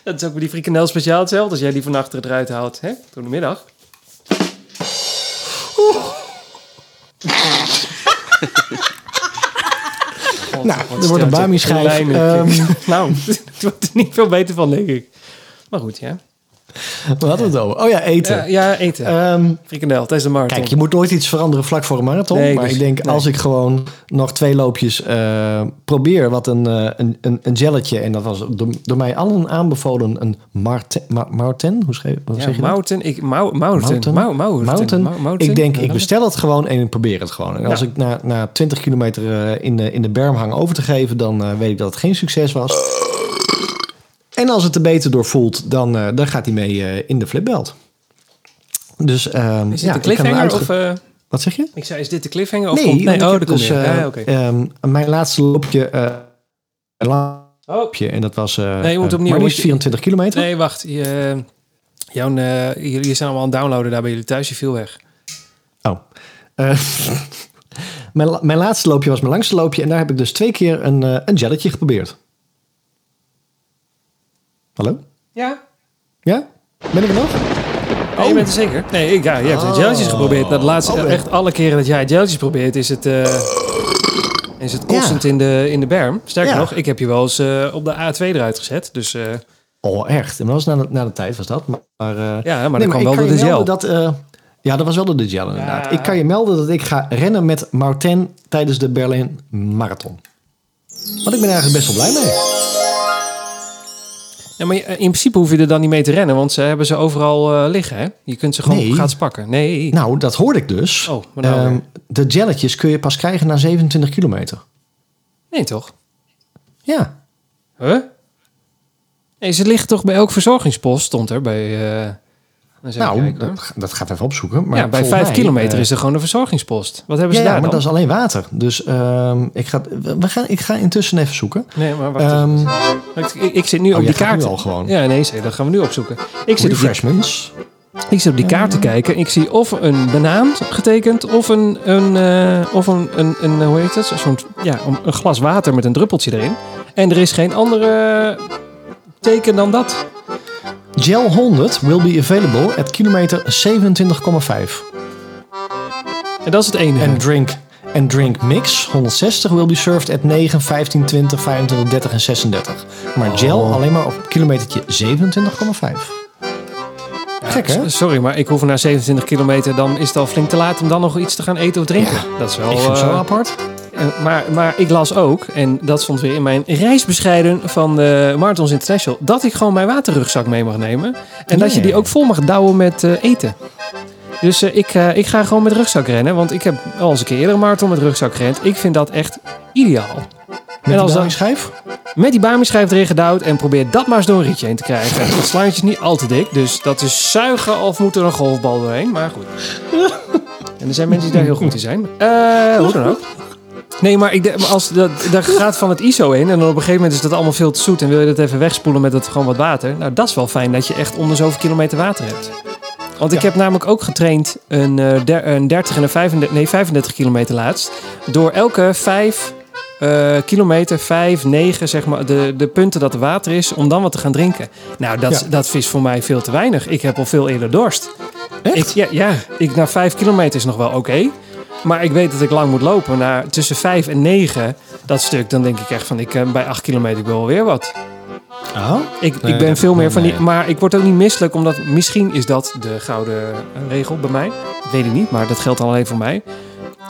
Dat is ook bij die frikandel speciaal hetzelfde als jij die van achteren eruit haalt. Hè? Door de middag. Nou, er wordt een Bami-schijf. Lijnen. Ehm, nou, het wordt er niet veel beter van, denk ik. Maar goed, ja. We hadden het over. Oh ja, eten. Ja, ja, eten. Ehm, Frikandel, tijdens de marathon. kijk, je moet nooit iets veranderen vlak voor een marathon. Nee, maar dus- ik denk, nee. als ik gewoon nog twee loopjes eh, probeer... wat een, eh, een, een, een gelletje... en dat was door, door mij allen aanbevolen een Marten... Ma, Marten? Hoe, schreef, hoe ja, zeg je ik, Mou- Mountain, Mountain? Mou- Mountain, Mountain. Mou- Mountain. Ik denk, ik bestel het gewoon en ik probeer het gewoon. En als ik na, na 20 kilometer eh, in, de, in de berm hang over te geven... dan weet ik dat het geen succes was. En als het er beter door voelt, dan, eh, dan gaat hij mee eh, in de flipbelt. Dus ehm, Is dit ja, een cliffhanger uitge- of... eh, Wat zeg je? ik zei, is dit de cliffhanger of Nee, komt... Nee, want oh, dus, eh, ja, oké. ehm, mijn laatste loopje... eh, loopje en dat was... eh Nee, je moet eh, opnieuw, maar moet liefst je- 24 kilometer. nee, wacht. Je, jouw, eh, jullie zijn allemaal aan het downloaden daar bij jullie thuis. Je viel weg. Oh. Eh, mijn, mijn laatste loopje was mijn langste loopje. En daar heb ik dus twee keer een, eh, een jelletje geprobeerd. Hallo? Ja? Ja? Ben ik er nog? Oh, je bent er zeker? Nee, ik, ja, je hebt Oh. jelletjes geprobeerd. Dat laatste, Oh, echt alle keren dat jij jelletjes probeert, is het, eh, is het kostend in, de, in de berm. Sterker Ja. nog, ik heb je wel eens eh, op de A2 eruit gezet. Dus eh, Oh, echt? En dat was na de, na de tijd, was dat. Maar, eh, ja, maar nee, dan kwam wel door de gel. Dat, eh, ja, dat was wel door de gel inderdaad. Ja. Ik kan je melden dat ik ga rennen met Martin tijdens de Berlin Marathon. Want ik ben eigenlijk best wel blij mee. Ja, maar je- in principe hoef je er dan niet mee te rennen, want ze hebben ze overal eh, liggen. Hè? Je kunt ze gewoon Nee. pakken. Nee. Nou, dat hoorde ik dus. Oh, maar nou Ehm, weer. de jelletjes kun je pas krijgen na 27 kilometer. nee, toch? Ja. Huh? Nee, ze liggen toch bij elk verzorgingspost, stond er bij... eh, Nou, dat, dat gaat even opzoeken. Maar ja, bij vijf mij, kilometer eh, is er gewoon een verzorgingspost. Wat hebben Ja, ze ja, daar maar dan? dat is alleen water. Dus ehm, ik, ga, we gaan, ik ga intussen even zoeken. Nee, maar wacht. Ehm, ik, ik, zit nu oh, op die kaart. al gewoon. Ja, nee, dat gaan we nu opzoeken. Ik zit, op die, ik zit op die kaart te kijken. Ik zie of een banaan getekend of een, een, eh, of een, een, een hoe heet het? Zo'n ja, een glas water met een druppeltje erin. En er is geen andere teken dan dat. Gel 100 will be available at kilometer 27,5. En dat is het enige. En drink, en drink mix 160 will be served at 9, 15, 20, 25, 30 en 36. Maar gel Oh. alleen maar op kilometertje 27,5. Gek hè? Sorry, maar ik hoef na 27 kilometer, dan is het al flink te laat om dan nog iets te gaan eten of drinken. Dat is wel. Ik vind het zo eh, apart. En- maar, maar ik las ook, en dat stond weer in mijn reisbescheiden van de Marathons International, dat ik gewoon mijn waterrugzak mee mag nemen. En dat je die ook vol mag douwen met eh, eten. Dus eh, ik, eh, ik ga gewoon met rugzak rennen, want ik heb al eens een keer eerder een marathon met rugzak gerend. Ik vind dat echt ideaal. Met als die schijf? Met die Bami-schijf erin gedouwd en probeer dat maar eens door een rietje heen te krijgen. Het slangetje is niet al te dik, dus dat is zuigen of moet er een golfbal doorheen. Maar goed. En er zijn mensen die daar heel goed in zijn. Eh, hoe dan ook. Nee, maar ik, als dat, daar gaat van het ISO in en dan op een gegeven moment is dat allemaal veel te zoet en wil je dat even wegspoelen met het, gewoon wat water. Nou, dat is wel fijn dat je echt onder zoveel kilometer water hebt. Want ik Ja. heb namelijk ook getraind een, eh, der- een 30 en een 35, nee, 35 kilometer laatst. Door elke 5 eh, kilometer, 5, 9, zeg maar, de, de punten dat er water is, om dan wat te gaan drinken. Nou, dat, Ja. dat is voor mij veel te weinig. Ik heb al veel eerder dorst. Echt? Ik, ja, ja, ik, na 5 kilometer is nog wel oké. Maar ik weet dat ik lang moet lopen. Naar tussen 5 en 9, dat stuk, dan denk ik echt van, ik, eh, bij 8 kilometer ik wil wel weer wat. Oh. Ik, Nee, ik ben veel meer van die. Maar ik word ook niet misselijk, omdat misschien is dat de gouden regel bij mij. Weet ik niet, maar dat geldt alleen voor mij.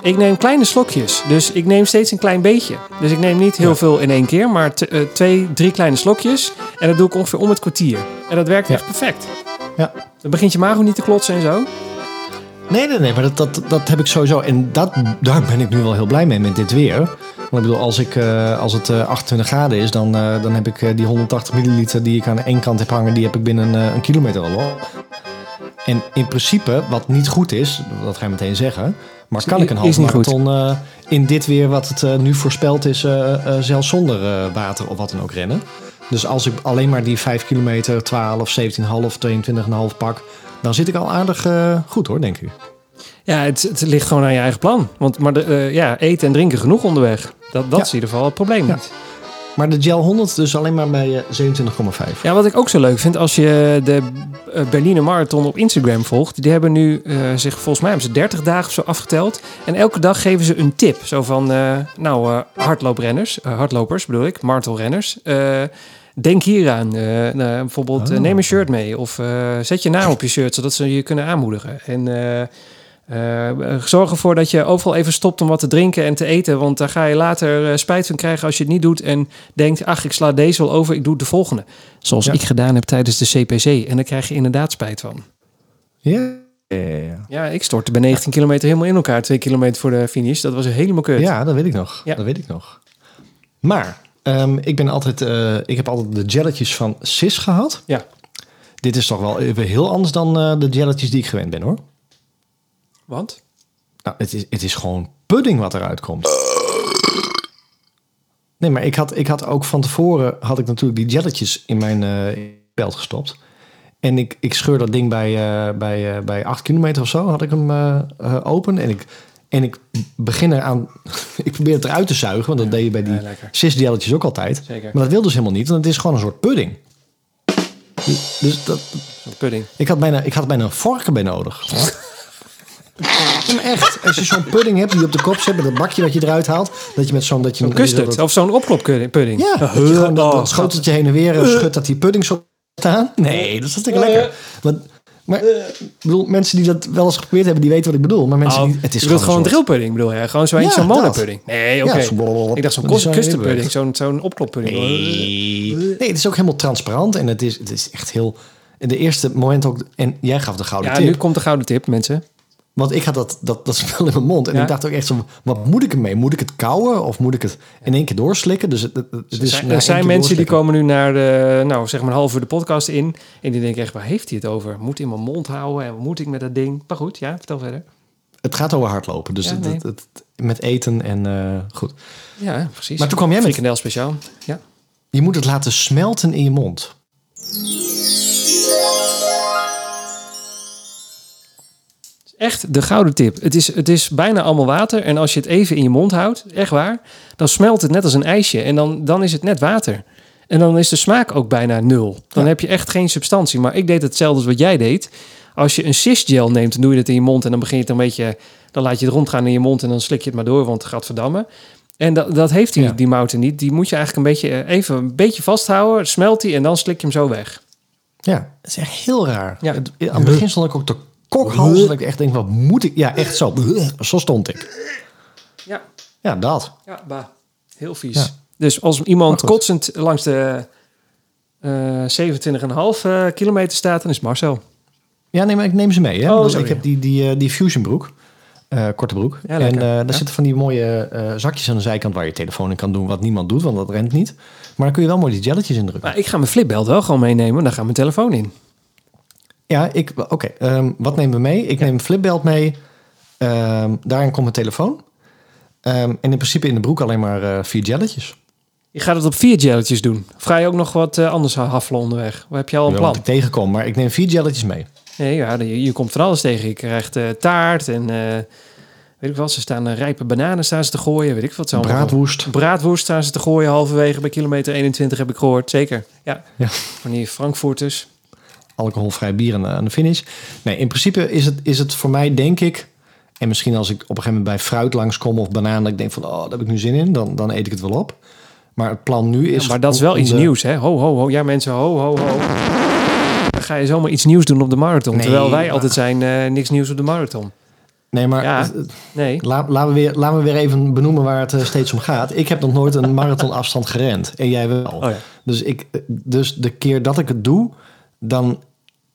Ik neem kleine slokjes, dus ik neem steeds een klein beetje. Dus ik neem niet heel Ja. veel in één keer, maar eh, twee, drie kleine slokjes. En dat doe ik ongeveer om het kwartier. En dat werkt Ja. echt perfect. Ja. Dan begint je maag ook niet te klotsen en zo. Nee, nee, nee, maar dat, dat, dat heb ik sowieso. En dat, daar ben ik nu wel heel blij mee met dit weer. Want ik bedoel, als, ik, eh, als het eh, 28 graden is, dan, eh, dan heb ik eh, die 180 milliliter die ik aan één kant heb hangen, die heb ik binnen eh, een kilometer al op. En in principe, wat niet goed is, dat ga je meteen zeggen. Maar kan ik een halve marathon eh, in dit weer, wat het eh, nu voorspeld is, eh, eh, zelfs zonder eh, water of wat dan ook rennen? Dus als ik alleen maar die 5 kilometer, 12, 17,5, 22,5 pak, dan zit ik al aardig eh, goed hoor, denk ik. Ja, het, het ligt gewoon aan je eigen plan. Want maar de, eh, ja, eten en drinken genoeg onderweg. Dat, dat Ja. is in ieder geval het probleem Ja. niet. Maar de Gel 100 dus alleen maar bij eh, 27,5. Ja, wat ik ook zo leuk vind, als je de eh, Berliner Marathon op Instagram volgt, die hebben nu eh, zich volgens mij hebben ze 30 dagen of zo afgeteld. En elke dag geven ze een tip. Zo van, eh, nou, eh, hardlooprenners, eh, hardlopers bedoel ik, marathonrenners. Denk hieraan. Eh, nou, bijvoorbeeld, eh, Oh. neem een shirt mee. Of eh, zet je naam op je shirt, zodat ze je kunnen aanmoedigen. En zorg ervoor dat je overal even stopt om wat te drinken en te eten. Want daar ga je later spijt van krijgen als je het niet doet. En denkt, ach, ik sla deze wel over, ik doe de volgende. Zoals Ja. ik gedaan heb tijdens de CPC. En daar krijg je inderdaad spijt van. Ja. Ja, ja, ja. Ja, ik stortte bij 19 kilometer helemaal in elkaar. Twee kilometer voor de finish. Dat was helemaal kut. Ja, dat weet ik nog. Ja. Dat weet ik nog. Maar ehm, ik ben altijd, eh, ik heb altijd de jelletjes van Sis gehad. Ja. Dit is toch wel even heel anders dan eh, de jelletjes die ik gewend ben, hoor. Want? Nou, het is, het is gewoon pudding wat eruit komt. Nee, maar ik had, ik had ook van tevoren had ik natuurlijk die jelletjes in mijn eh belt gestopt. En ik, ik scheur dat ding bij, bij, bij 8 kilometer of zo, had ik hem open. En ik, en ik begin eraan, ik probeer het eruit te zuigen, want dat deed je bij die Ja, lekker. cis jelletjes ook altijd. Zeker. Maar dat wil dus helemaal niet, want het is gewoon een soort pudding. Dus- dat, pudding. ik had bijna, ik had bijna een vork erbij nodig. Maar echt, als je zo'n pudding hebt die je op de kop zet met dat bakje wat je eruit haalt, dat je met zo'n dat je Zo'n custard. Of zo'n opkloppudding. ja, dat je gewoon dat, dat schoteltje heen en weer eh, schudt dat die pudding zo staan. Nee, dat is hartstikke lekker. Maar, maar ik bedoel, mensen die dat wel eens geprobeerd hebben, die weten wat ik bedoel. Maar mensen Oh, die, het is je wilt gewoon een soort- drillpudding, bedoel je? Gewoon zo Ja, zo'n dat. Nee, oké. Ja, zo'n- ik dacht zo'n dat is zo'n custardpudding, hele zo'n zo'n opkloppudding. Nee. nee, het is ook helemaal transparant en het is, het is echt heel... In de eerste moment ook... En jij gaf de gouden Ja, tip. nu komt de gouden tip, mensen. Want ik had dat, dat, dat spel in mijn mond. En Ja. ik dacht ook echt zo, wat moet ik ermee? Moet ik het kauwen of moet ik het in één keer doorslikken? Dus het, het, het is Er zijn, er mensen die komen nu naar de, nou zeg maar een half uur de podcast in. En die denken echt, waar heeft hij het over? Moet in mijn mond houden en wat moet ik met dat ding? Maar goed, ja, vertel verder. Het gaat over hardlopen. Dus Ja, het, nee. het, het- met eten en eh, goed. Ja, precies. Maar toen kwam jij met- Frikandel speciaal. Ja. Je moet het laten smelten in je mond. Echt de gouden tip. Het is, het is bijna allemaal water. En als je het even in je mond houdt, echt waar, dan smelt het net als een ijsje. En dan, dan is het net water. En dan is de smaak ook bijna nul. Dan Ja. heb je echt geen substantie. Maar ik deed hetzelfde als wat jij deed. Als je een cisgel neemt, dan doe je het in je mond. En dan begin je het een beetje, dan laat je het rondgaan in je mond. En dan slik je het maar door, want het gaat verdammen. En dat, dat heeft die, Ja. die mouten niet. Die moet je eigenlijk een beetje, eh, even een beetje vasthouden. Smelt die en dan slik je hem zo weg. Ja, het is echt heel raar. Ja. Het- aan het begin stond ik ook te kokhalzen. Dat ik echt denk, wat moet ik? Ja, echt zo. Zo stond ik. Ja. Ja, dat. Ja, bah. Heel vies. Ja. Dus als iemand kotsend langs de eh 27,5 eh, kilometer staat, dan is het Marcel. Ja, nee, maar ik neem ze mee. Hè? Oh, Dus ik heb die, die, eh, die Fusion broek. eh, korte broek. Ja, en lekker. eh, daar Ja. zitten van die mooie eh, zakjes aan de zijkant waar je telefoon in kan doen, wat niemand doet, want dat rent niet. Maar dan kun je wel mooi die jelletjes indrukken. Maar ik ga mijn flipbelt wel gewoon meenemen, daar gaat mijn telefoon in. Ja, ik, oké. ehm, wat nemen we mee? Ik neem een flipbelt mee. Ehm, daarin komt mijn telefoon. Ehm, en in principe in de broek alleen maar eh, vier jelletjes. Je gaat het op vier jelletjes doen. Of ga je ook nog wat eh, anders haffelen onderweg? Waar heb je al een plan? wat ik tegenkom, maar ik neem vier jelletjes mee. Nee, ja, je, je komt van alles tegen. Je krijgt eh, taart en weet ik wat. Ze staan rijpe bananen staan ze te gooien. Weet ik wat. ze allemaal- Braadwoest. Braadwoest staan ze te gooien halverwege bij kilometer 21 heb ik gehoord. Zeker. Ja. Ja. Van die Frankfurters. Alcoholvrij bier aan de, aan de finish. Nee, in principe is het, is het voor mij, denk ik... En misschien als ik op een gegeven moment bij fruit langskom of bananen... dat ik denk van, oh, daar heb ik nu zin in. Dan, dan eet ik het wel op. Maar het plan nu is... Ja, maar dat is wel iets de- nieuws, hè? Ho, ho, ho. Ja, mensen, ho, ho, ho. Dan ga je zomaar iets nieuws doen op de marathon. Nee, terwijl wij maar- altijd zijn, eh, niks nieuws op de marathon. Nee, maar Ja. eh, Nee. la- laten, we weer, laten we weer even benoemen waar het eh, steeds om gaat. Ik heb nog nooit een marathonafstand gerend. En jij wel. Oh ja. Dus, ik, dus de keer dat ik het doe, dan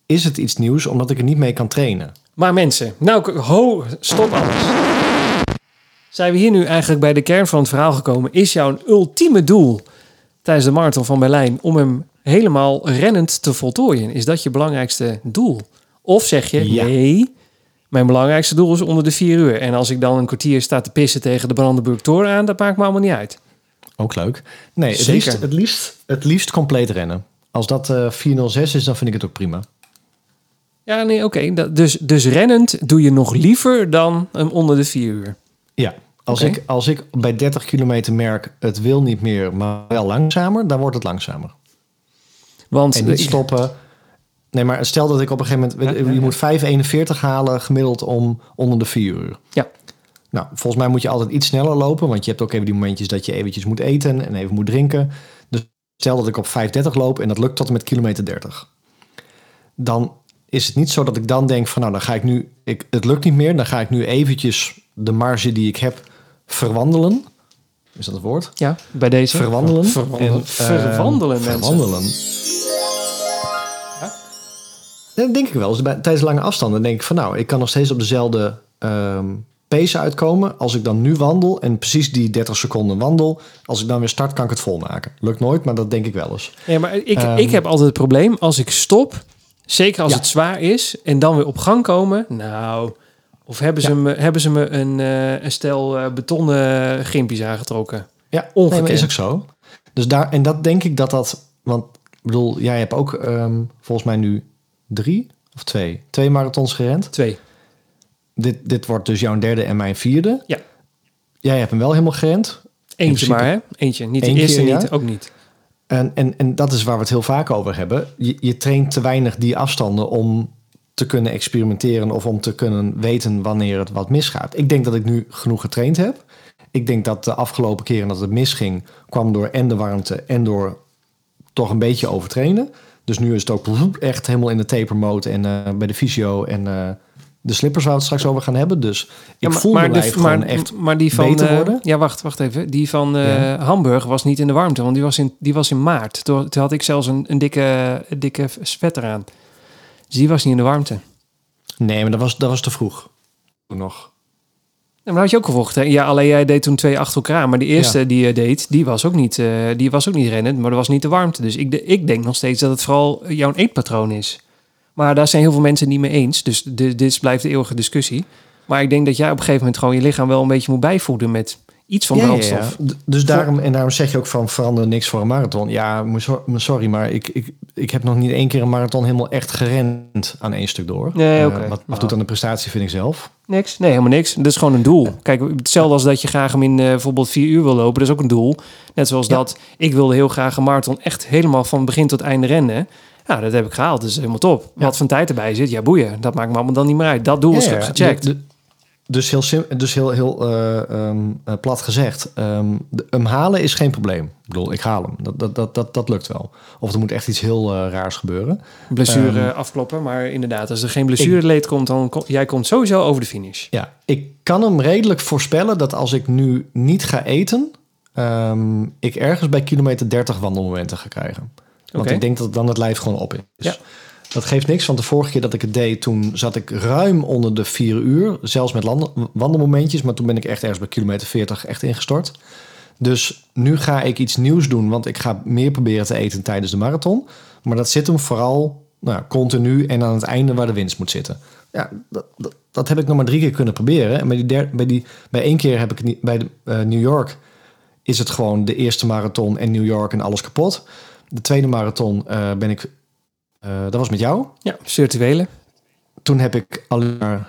is het iets nieuws... omdat ik er niet mee kan trainen. Maar mensen, nou, ho, stop alles. Zijn we hier nu eigenlijk bij de kern van het verhaal gekomen? Is jouw ultieme doel tijdens de marathon van Berlijn om hem helemaal rennend te voltooien? Is dat je belangrijkste doel? Of zeg je, Ja. nee, mijn belangrijkste doel is onder de vier uur. En als ik dan een kwartier sta te pissen tegen de Brandenburg Tor aan, dat maakt me allemaal niet uit. Ook leuk. Nee, het Zeker. liefst, het, liefst, het liefst compleet rennen. Als dat eh 406 is, dan vind ik het ook prima. Ja, nee, oké. Dus, dus rennend doe je nog liever dan hem onder de vier uur. Ja, als, ik, als ik bij 30 kilometer merk, het wil niet meer, maar wel langzamer, dan wordt het langzamer. Want En niet ik- stoppen. Nee, maar stel dat ik op een gegeven moment... Ja, ja, je moet 5,41 halen gemiddeld om onder de 4 uur. Ja. Nou, volgens mij moet je altijd iets sneller lopen. Want je hebt ook even die momentjes dat je eventjes moet eten en even moet drinken. Stel dat ik op 5.30 loop en dat lukt tot en met kilometer 30. Dan is het niet zo dat ik dan denk van nou, dan ga ik nu, ik, het lukt niet meer, dan ga ik nu eventjes de marge die ik heb verwandelen. Is dat het woord? Ja, bij deze. Verwandelen. Verwandelen, En, eh, verwandelen mensen. Verwandelen. Ja, dat denk ik wel. Dus bij, tijdens lange afstanden denk ik van nou, ik kan nog steeds op dezelfde ehm pace uitkomen. Als ik dan nu wandel en precies die 30 seconden wandel, als ik dan weer start, kan ik het volmaken. Lukt nooit, maar dat denk ik wel eens. Ja, maar ik, Ehm. ik heb altijd het probleem als ik stop, zeker als Ja. het zwaar is, en dan weer op gang komen. Nou, of hebben ze, Ja. me, hebben ze me een, eh, een stel eh, betonnen gimpjes aangetrokken? Ja, Ongekend. nee, maar is ook zo. Dus daar, en dat denk ik dat dat, want ik bedoel, jij hebt ook ehm, volgens mij nu drie of twee, twee marathons gerend. Twee. Dit, dit wordt dus jouw derde en mijn vierde. Ja. Jij hebt hem wel helemaal gerend. Eentje maar, hè? Eentje. Niet de Eén eerste, keer, ja. niet. Ook niet. En, en, en dat is waar we het heel vaak over hebben. Je, je traint te weinig die afstanden om te kunnen experimenteren of om te kunnen weten wanneer het wat misgaat. Ik denk dat ik nu genoeg getraind heb. Ik denk dat de afgelopen keren dat het misging, kwam door en de warmte en door toch een beetje overtrainen. Dus nu is het ook echt helemaal in de taper mode en eh, bij de fysio en eh, de slippers waar we het straks over gaan hebben. Dus ik Ja, maar, voel maar, mijn de- lijf maar, gewoon echt maar die van beter eh, worden. ja, wacht, wacht even. Die van eh, Ja. Hamburg was niet in de warmte, want die was in, die was in maart. Toen, toen had ik zelfs een, een dikke, een dikke sweater aan. Dus die was niet in de warmte. Nee, maar dat was, dat was te vroeg. Toen nog. Ja, maar dat had je ook gevochten. hè? Ja, alleen jij deed toen twee achter elkaar. Maar die eerste Ja. die je deed, die was ook niet, eh, die was ook niet rennend. Maar dat was niet de warmte. Dus ik, de- ik denk nog steeds dat het vooral jouw eetpatroon is. Maar daar zijn heel veel mensen niet mee eens. Dus di- dit blijft de eeuwige discussie. Maar ik denk dat jij op een gegeven moment gewoon je lichaam wel een beetje moet bijvoeden met iets van Ja, brandstof. ja. Dus daarom, en daarom zeg je ook van verander niks voor een marathon. Ja, sorry, maar ik, ik, ik heb nog niet één keer een marathon helemaal echt gerend aan één stuk door. Nee, Eh, wat Nou. doet aan de prestatie, vind ik zelf. Niks? Nee, helemaal niks. Dat is gewoon een doel. Kijk, hetzelfde als dat je graag hem in eh, bijvoorbeeld vier uur wil lopen. Dat is ook een doel. Net zoals dat ik wilde heel graag een marathon echt helemaal van begin tot einde rennen. Ja, dat heb ik gehaald. Is helemaal top. Ja. Wat van tijd erbij zit, ja boeien. Dat maakt me allemaal dan niet meer uit. Dat doel is Ja, gecheckt. De- de- dus heel, sim, dus heel, heel eh, ehm, eh, plat gezegd, ehm, de, hem halen is geen probleem. Ik bedoel, ik haal hem. Dat, dat, dat, dat, dat lukt wel. Of er moet echt iets heel eh, raars gebeuren. blessure Ehm, afkloppen. Maar inderdaad, als er geen blessure leed komt, dan kom, jij komt sowieso over de finish. Ja, ik kan hem redelijk voorspellen dat als ik nu niet ga eten, ik ergens bij kilometer 30 wandelmomenten ga krijgen. Want ik denk dat dan het lijf gewoon op is. Ja. Dat geeft niks, want de vorige keer dat ik het deed, toen zat ik ruim onder de 4 uur. Zelfs met wandelmomentjes, maar toen ben ik echt ergens bij kilometer 40 echt ingestort. Dus nu ga ik iets nieuws doen, want ik ga meer proberen te eten tijdens de marathon. Maar dat zit hem vooral nou, continu en aan het einde waar de winst moet zitten. Ja, dat, dat, dat heb ik nog maar drie keer kunnen proberen. En bij, die der, bij, die, bij één keer heb ik het niet. Bij de, eh, New York is het gewoon de eerste marathon en New York en alles kapot. De tweede marathon eh, ben ik. eh, dat was met jou. Ja, virtuele. Toen heb ik alleen maar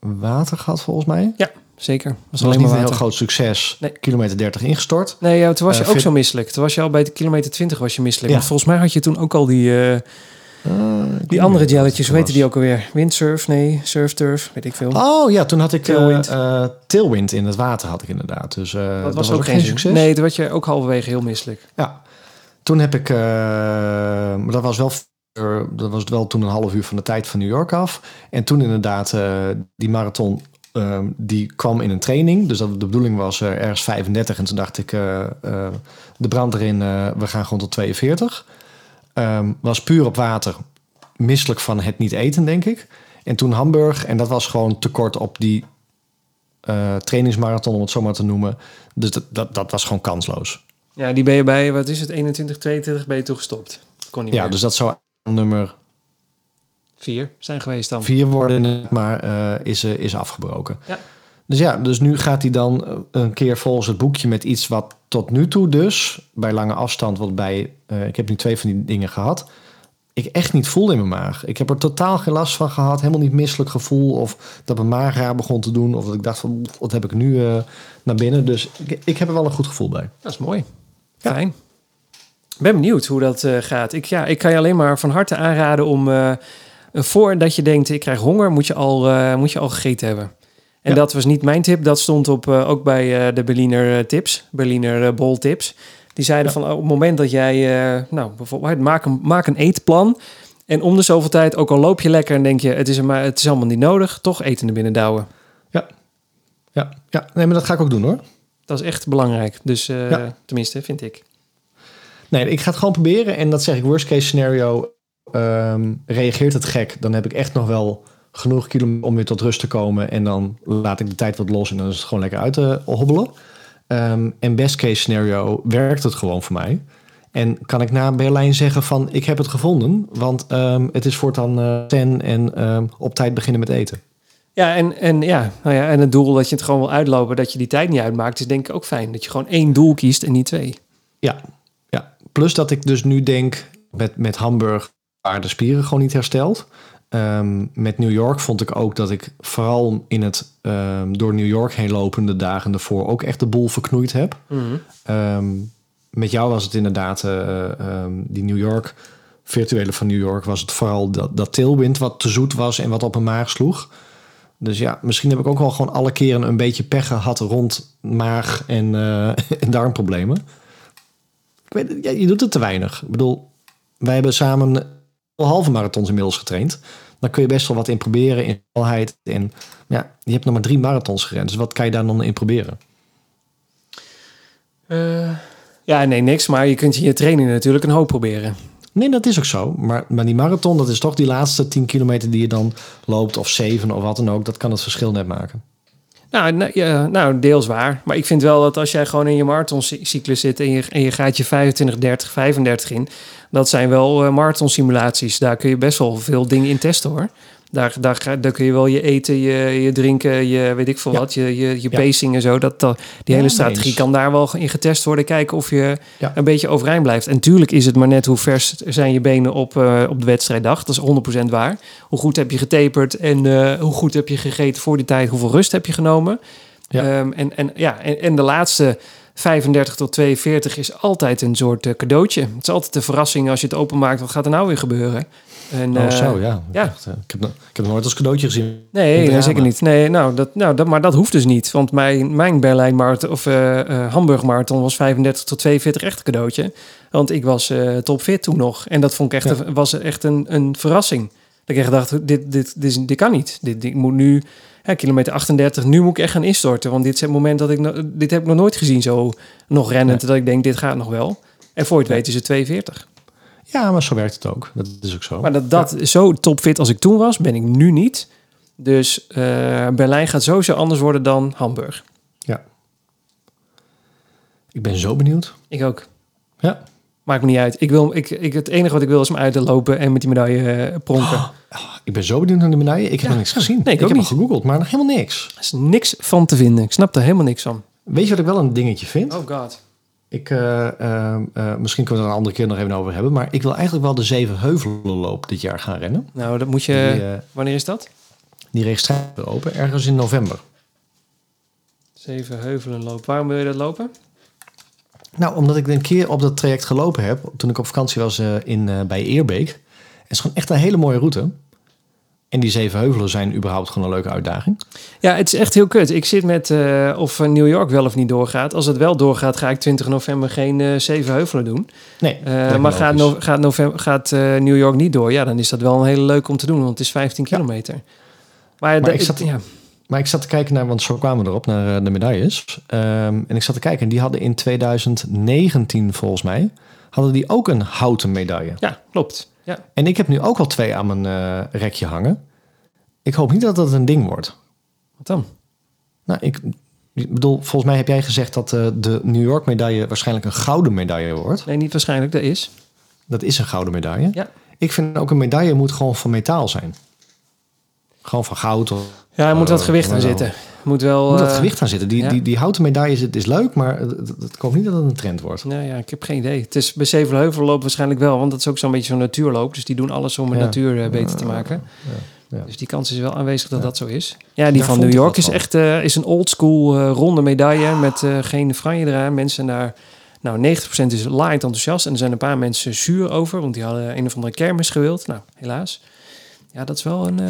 water gehad, volgens mij. Zeker. Was Dat was alleen niet maar een heel groot succes. Nee. Kilometer 30 ingestort. Nee, ja, toen was je Eh, ook zo misselijk. Toen was je al bij de kilometer 20 was je misselijk. Ja. Want volgens mij had je toen ook al die, eh, die andere jelletjes. Hoe heette die ook alweer? Windsurf? Nee, surfturf? Weet ik veel. Oh ja, toen had ik Tailwind. tailwind, tailwind in het water had ik inderdaad. Dus dat, was ook geen succes. Nee, toen was je ook halverwege heel misselijk. Ja, toen heb ik, maar dat was wel, dat was wel toen een half uur van de tijd van New York af. En toen inderdaad, eh, die marathon, eh, die kwam in een training. Dus dat de bedoeling was eh, ergens 35. En toen dacht ik, de brand erin, we gaan gewoon tot 42. Ehm, was puur op water, misselijk van het niet eten, denk ik. En toen Hamburg, en dat was gewoon tekort op die trainingsmarathon, om het zo maar te noemen. Dus dat, dat was gewoon kansloos. Ja, die ben je bij, wat is het, 21, 22 ben je toen gestopt. Kon niet Ja, meer. dus dat zou nummer Vier zijn geweest dan. vier worden, maar eh, is, eh, is afgebroken. Ja. Dus ja, dus nu gaat hij dan eh, een keer volgens het boekje met iets wat tot nu toe dus bij lange afstand, wat bij, ik heb nu twee van die dingen gehad, ik echt niet voelde in mijn maag. Ik heb er totaal geen last van gehad, helemaal niet misselijk gevoel of dat mijn maag raar begon te doen of dat ik dacht van wat heb ik nu naar binnen. Dus ik, ik heb er wel een goed gevoel bij. Dat is mooi. Fijn. Ik ben benieuwd hoe dat eh, gaat. Ik, ja, ik kan je alleen maar van harte aanraden om... eh, voordat je denkt, ik krijg honger, moet je al, eh, moet je al gegeten hebben. En Ja. dat was niet mijn tip. Dat stond op, ook bij de Berliner tips. Berliner bol tips. Die zeiden van oh, op het moment dat jij, nou bijvoorbeeld, maak een, maak een eetplan. En om de zoveel tijd, ook al loop je lekker en denk je, het is, maar, het is allemaal niet nodig, toch eten er binnen douwen. Ja. Ja, ja. Nee, maar dat ga ik ook doen hoor. Dat is echt belangrijk. Dus eh, Ja. tenminste, vind ik. Nee, ik ga het gewoon proberen. En dat zeg ik, worst case scenario, ehm, reageert het gek. Dan heb ik echt nog wel genoeg kilometer om weer tot rust te komen. En dan laat ik de tijd wat los en dan is het gewoon lekker uit te hobbelen. Ehm, en best case scenario werkt het gewoon voor mij. En kan ik na Berlijn zeggen van, ik heb het gevonden. Want ehm, het is voortaan eh 10 en op tijd beginnen met eten. Ja, en, en, ja, nou ja, en het doel dat je het gewoon wil uitlopen, dat je die tijd niet uitmaakt, is denk ik ook fijn. Dat je gewoon één doel kiest en niet twee. Ja, ja. Plus dat ik dus nu denk met, met Hamburg waar de spieren gewoon niet hersteld. Ehm, met New York vond ik ook dat ik vooral in het ehm, door New York heen lopende dagen ervoor ook echt de boel verknoeid heb. Ehm, met jou was het inderdaad eh, die New York, virtuele van New York, was het vooral dat, dat tailwind wat te zoet was en wat op mijn maag sloeg. Dus ja, misschien heb ik ook wel gewoon alle keren een beetje pech gehad rond maag en, eh, en darmproblemen. Ik weet, je doet het te weinig. Ik bedoel, wij hebben samen al halve marathons inmiddels getraind. Dan kun je best wel wat in proberen in snelheid. En ja, je hebt nog maar drie marathons gerend. Dus wat kan je daar dan in proberen? Eh, ja, nee, niks. Maar je kunt je training natuurlijk een hoop proberen. Nee, dat is ook zo. Maar, maar die marathon, dat is toch die laatste 10 kilometer die je dan loopt, of 7 of wat dan ook. Dat kan het verschil net maken. Nou, ja, nou, deels waar. Maar ik vind wel dat als jij gewoon in je marathoncyclus zit en je, en je gaat je 25, 30, 35 in, dat zijn wel eh marathon simulaties. Daar kun je best wel veel dingen in testen hoor. Daar, daar, kun je wel je eten, je, je drinken, je weet ik veel Ja. wat, je, je, je Ja. pacing en zo. Dat, dat, die Ja, hele strategie eens. kan daar wel in getest worden. Kijken of je een beetje overeind blijft. En tuurlijk is het maar net hoe vers zijn je benen op, eh, op de wedstrijddag. Dat is 100% waar. Hoe goed heb je getaperd en eh, hoe goed heb je gegeten voor die tijd? Hoeveel rust heb je genomen? Ja. Ehm, en, en, ja, en, en de laatste 35 tot 42 is altijd een soort eh, cadeautje. Het is altijd een verrassing als je het openmaakt. Wat gaat er nou weer gebeuren? En, oh, eh, zo, ja. ja. Echt, eh, ik, heb, ik heb het nooit als cadeautje gezien. Nee, zeker niet. Nee, nou, dat, nou dat, maar dat hoeft dus niet. Want mijn, mijn Berlijn Marathon of eh, Hamburg Marathon was 35 tot 42 echt een cadeautje. Want ik was eh topfit toen nog. En dat vond ik echt, Ja. was echt een, een verrassing. Dat ik echt dacht, dit, dit, dit, dit kan niet. Dit, dit moet nu, kilometer 38, nu moet ik echt gaan instorten. Want dit is het moment dat ik, dit heb ik nog nooit gezien zo nog rennend. Dat ik denk, dit gaat nog wel. En voor je het weet is het 42. Ja, maar zo werkt het ook. Dat is ook zo. Maar dat, dat zo topfit als ik toen was, ben ik nu niet. Dus eh, Berlijn gaat sowieso anders worden dan Hamburg. Ja. Ik ben zo benieuwd. Ik ook. Ja. Maakt me niet uit. Ik wil, ik, ik, het enige wat ik wil is hem uit te lopen en met die medaille eh, pronken. Ik ben zo benieuwd naar de medaille. Ik heb Ja. nog niks gezien. Nee, ik heb niet. gegoogeld, maar nog helemaal niks. Er is niks van te vinden. Ik snap er helemaal niks van. Weet je wat ik wel een dingetje vind? Oh god. Ik, eh, eh, misschien kunnen we er een andere keer nog even over hebben. Maar ik wil eigenlijk wel de zeven heuvelenloop dit jaar gaan rennen. Nou, dat moet je... Die, wanneer is dat? die registratie open, ergens in november. Zeven heuvelen lopen. Waarom wil je dat lopen? Nou, omdat ik een keer op dat traject gelopen heb. Toen ik op vakantie was eh, in, eh, bij Eerbeek. Het is gewoon echt een hele mooie route. En die zeven heuvelen zijn überhaupt gewoon een leuke uitdaging. Ja, het is echt heel kut. Ik zit met eh, of New York wel of niet doorgaat. Als het wel doorgaat, ga ik 20 november geen eh, zeven heuvelen doen. Nee, maar gaat, no- gaat, november, gaat New York niet door, ja, dan is dat wel een hele leuk om te doen, want het is 15 kilometer. Maar, de- ik zat- ja, Maar ik zat te kijken naar, want zo kwamen we erop, naar eh, de medailles. Ehm, en ik zat te kijken en die hadden in 2019 volgens mij, hadden die ook een houten medaille. ja, klopt. Ja. En ik heb nu ook al twee aan mijn eh, rekje hangen. Ik hoop niet dat dat een ding wordt. Wat dan? Nou, ik, ik bedoel, volgens mij heb jij gezegd dat eh, de New York medaille waarschijnlijk een gouden medaille wordt. Nee, niet waarschijnlijk, dat is. Dat is een gouden medaille. Ja. Ik vind ook een medaille moet gewoon van metaal zijn. Gewoon van goud. Of, Ja, er moet wat Eh, gewicht aan zitten. Moet wel... moet dat eh, gewicht aan zitten. Die, ja. die, die houten medaille is, is leuk, maar het, het, het komt niet dat het een trend wordt. Nou ja, ik heb geen idee. Het is bij Zevenheuvel lopen waarschijnlijk wel, want dat is ook zo'n beetje zo'n natuurloop. Dus die doen alles om de Ja. natuur eh, beter te maken. ja. Dus die kans is wel aanwezig dat dat zo is. Ja, die Daar van New York is echt eh, is een oldschool eh ronde medaille met geen franje eraan. Mensen daar, nou 90% is laaiend enthousiast en er zijn een paar mensen zuur over, want die hadden een of andere kermis gewild. Nou, helaas. Ja, dat is wel een,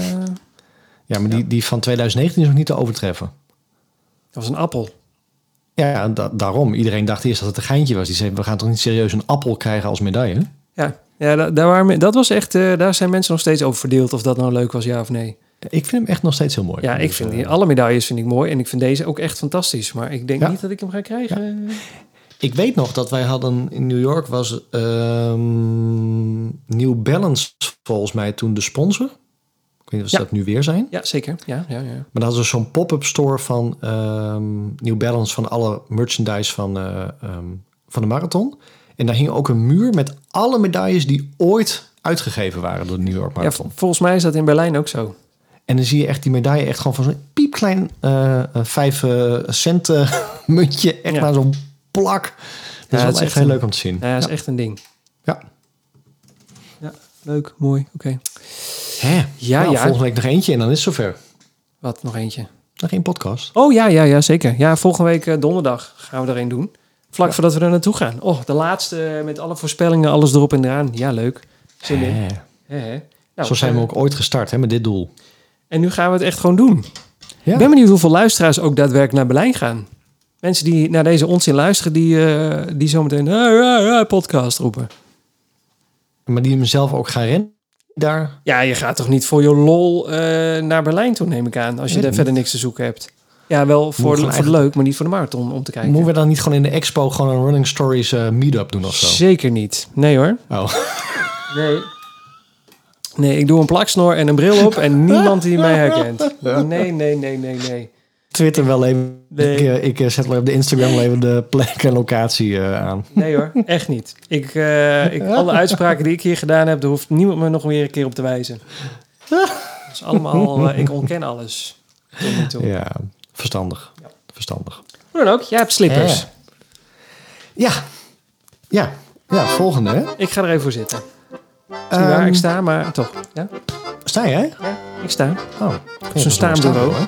Ja, maar Die, die van 2019 is nog niet te overtreffen. dat was een appel. Ja, da- daarom. Iedereen dacht eerst dat het een geintje was. Die zei, we gaan toch niet serieus een appel krijgen als medaille? Ja, ja da- daar waren, dat was echt, eh, daar zijn mensen nog steeds over verdeeld of dat nou leuk was, ja of nee. Ik vind hem echt nog steeds heel mooi. Ja, ik Dus, vind eh, die, alle medailles vind ik mooi en ik vind deze ook echt fantastisch. Maar ik denk Ja. niet dat ik hem ga krijgen. Ik weet nog dat wij hadden in New York was ehm New Balance volgens mij toen de sponsor. Ik weet niet of ze Ja. dat nu weer zijn. Ja, zeker. Ja, ja, ja. Maar dat hadden ze zo'n pop-up store van ehm, New Balance van alle merchandise van, eh, ehm, van de marathon. En daar hing ook een muur met alle medailles die ooit uitgegeven waren door de New York Marathon. volgens mij is dat in Berlijn ook zo. En dan zie je echt die medaille echt gewoon van zo'n piepklein eh, eh, vijf eh, cent muntje. Echt Ja. naar zo'n plak. Dat is wel echt heel een- leuk om te zien. Ja, dat is echt een ding. Leuk, mooi, oké. Ja, Nou, ja. Volgende week nog eentje en dan is het zover. Wat, nog eentje? Nog geen podcast. Oh ja, ja, ja, zeker. Ja, volgende week eh, donderdag gaan we er een doen. Vlak voordat we er naartoe gaan. Oh, de laatste eh, met alle voorspellingen, alles erop en eraan. Ja, leuk. Zin in. Nou, Zo zijn we eh, ook ooit gestart hè, met dit doel. En nu gaan we het echt gewoon doen. Ja. Ik ben benieuwd hoeveel luisteraars ook daadwerkelijk naar Berlijn gaan. Mensen die naar deze onzin luisteren, die, die zometeen "Ah, ah, ah," podcast roepen. Maar die hem zelf ook gaan rennen. Daar. Ja, je gaat toch niet voor je lol eh, naar Berlijn toe, neem ik aan. Als je daar verder niks te zoeken hebt. Ja, wel voor, voor de leuk, maar niet voor de marathon om te kijken. Moeten we dan niet gewoon in de expo gewoon een Running Stories eh, meetup doen of zo? Zeker niet. Nee hoor. Oh. Nee. Nee, ik doe een plaksnor en een bril op en niemand die mij herkent. Nee, nee, nee, nee, nee. Twitter wel even. Nee. Ik, eh, ik eh, zet op de Instagram wel even de plek en locatie eh, aan. Nee hoor, echt niet. Ik, ik, alle uitspraken die ik hier gedaan heb, daar hoeft niemand me nog weer een keer op te wijzen. Dat is allemaal, ik ontken alles. Nu toe. Ja, verstandig. Verstandig. Hoe dan ook, jij hebt slippers. Ja. Ja. Ja, volgende hè. Ik ga er even voor zitten. Is niet Ehm, waar ik sta, maar toch. Ja, Sta jij? ja ik sta. Oh. Zo'n staanbureau. hoor.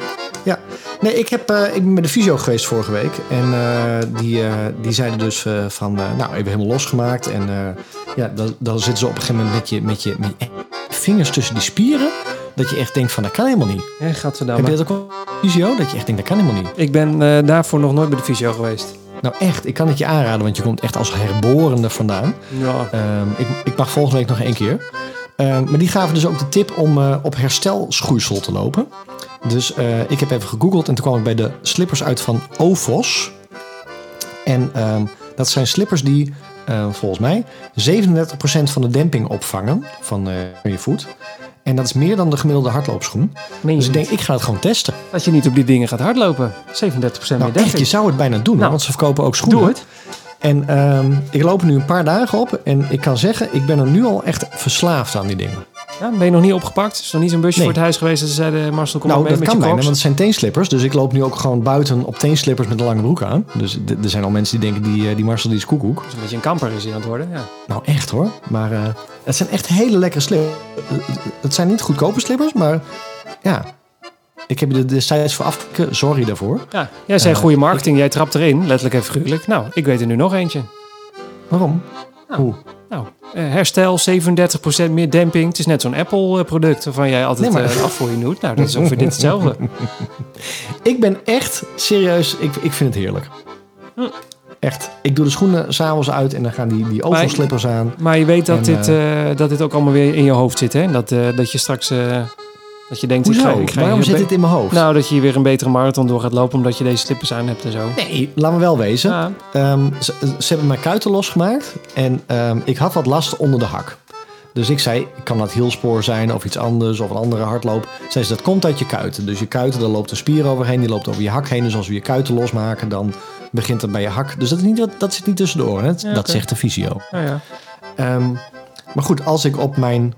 Ja. Nee, ik, heb, eh, ik ben bij de fysio geweest vorige week. En eh, die, eh, die zeiden dus van, nou, even helemaal losgemaakt. En ja, dan, dan zitten ze op een gegeven moment met je, met, je, met je vingers tussen die spieren. Dat je echt denkt van, dat kan helemaal niet. Hé, Heb gadverdamme. je dat ook wel fysio? Dat je echt denkt, dat kan helemaal niet. Ik ben daarvoor nog nooit bij de fysio geweest. Nou echt, ik kan het je aanraden, want je komt echt als herborende vandaan. Ja. Ehm, ik, ik mag volgende week nog één keer. Ehm, maar die gaven dus ook de tip om eh, op herstelschoeisel te lopen. Dus eh, ik heb even gegoogeld en toen kwam ik bij de slippers uit van Ovos. En ehm, dat zijn slippers die eh, volgens mij 37% van de demping opvangen van, eh, je voet. En dat is meer dan de gemiddelde hardloopschoen. Dus ik denk, ik ga het gewoon testen. Dat je niet op die dingen gaat hardlopen. 37% Nou meer echt, je zou het bijna doen, Nou, want ze verkopen ook schoenen. Doe het. En ehm, ik loop er nu een paar dagen op. En ik kan zeggen, ik ben er nu al echt verslaafd aan die dingen. Ja, ben je nog niet opgepakt? Is er niet zo'n busje Nee. voor het huis geweest dat ze zeiden... Marcel, kom nou, mee dat met kan bijna, want het zijn teenslippers. Dus ik loop nu ook gewoon buiten op teenslippers met een lange broek aan. Dus er zijn al mensen die denken, die, eh, die Marcel die is koekoek. Is een beetje een kamper is hij aan het worden, ja. Nou, echt hoor. Maar eh, het zijn echt hele lekkere slippers. Het zijn niet goedkope slippers, maar ja. Ik heb je er destijds voor afgekeken. Sorry daarvoor. Ja, jij zei Eh, goede marketing, jij trapt erin, letterlijk en figuurlijk. Nou, ik weet er nu nog eentje. Waarom? Nou. Hoe? Nou, eh, herstel, 37% meer demping. Het is net zo'n Apple-product waarvan jij altijd Nee, maar- eh, afvoering doet. Nou, dat is ongeveer dit hetzelfde. Ik ben echt serieus, ik, ik vind het heerlijk. Hm. Echt. Ik doe de schoenen s'avonds uit en dan gaan die, die ovelslippers aan. Maar je weet dat, En, dit, eh, dat dit ook allemaal weer in je hoofd zit, hè? Dat, eh, dat je straks... dat je denkt, ik Hoezo? ga, ik ga Waarom zit dit in mijn hoofd? Nou, dat je hier weer een betere marathon door gaat lopen omdat je deze slippers aan hebt en zo. nee, laat me wel wezen. Ja, Ehm, ze, ze hebben mijn kuiten losgemaakt en ehm, ik had wat last onder de hak. Dus ik zei, kan dat hielspoor zijn of iets anders of een andere hardloop. Zei ze, dat komt uit je kuiten. Dus je kuiten, daar loopt een spier overheen, die loopt over je hak heen. Dus als we je kuiten losmaken, dan begint het bij je hak. Dus dat, is niet, dat zit niet tussen de oren. Hè? Ja, dat zegt de fysio. ja. Ehm, maar goed, als ik op mijn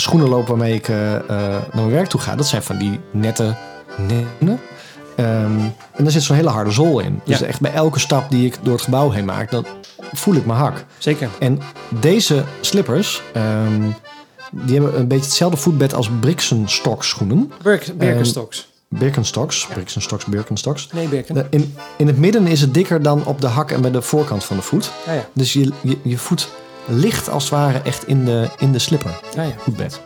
schoenen loop waarmee ik eh, eh, naar mijn werk toe ga, dat zijn van die nette nennen. Ehm, en daar zit zo'n hele harde zool in. Dus Ja. echt bij elke stap die ik door het gebouw heen maak, dan voel ik mijn hak. Zeker. En deze slippers, ehm, die hebben een beetje hetzelfde voetbed als Brixenstock schoenen. Birk, Birkenstocks. Birkenstocks, Brixenstocks, Birkenstocks. nee, Birken. In, in het midden is het dikker dan op de hak en bij de voorkant van de voet. Ja, ja. Dus je, je, je voet ligt als het ware echt in de, in de slipper. ja, ja. Voetbed.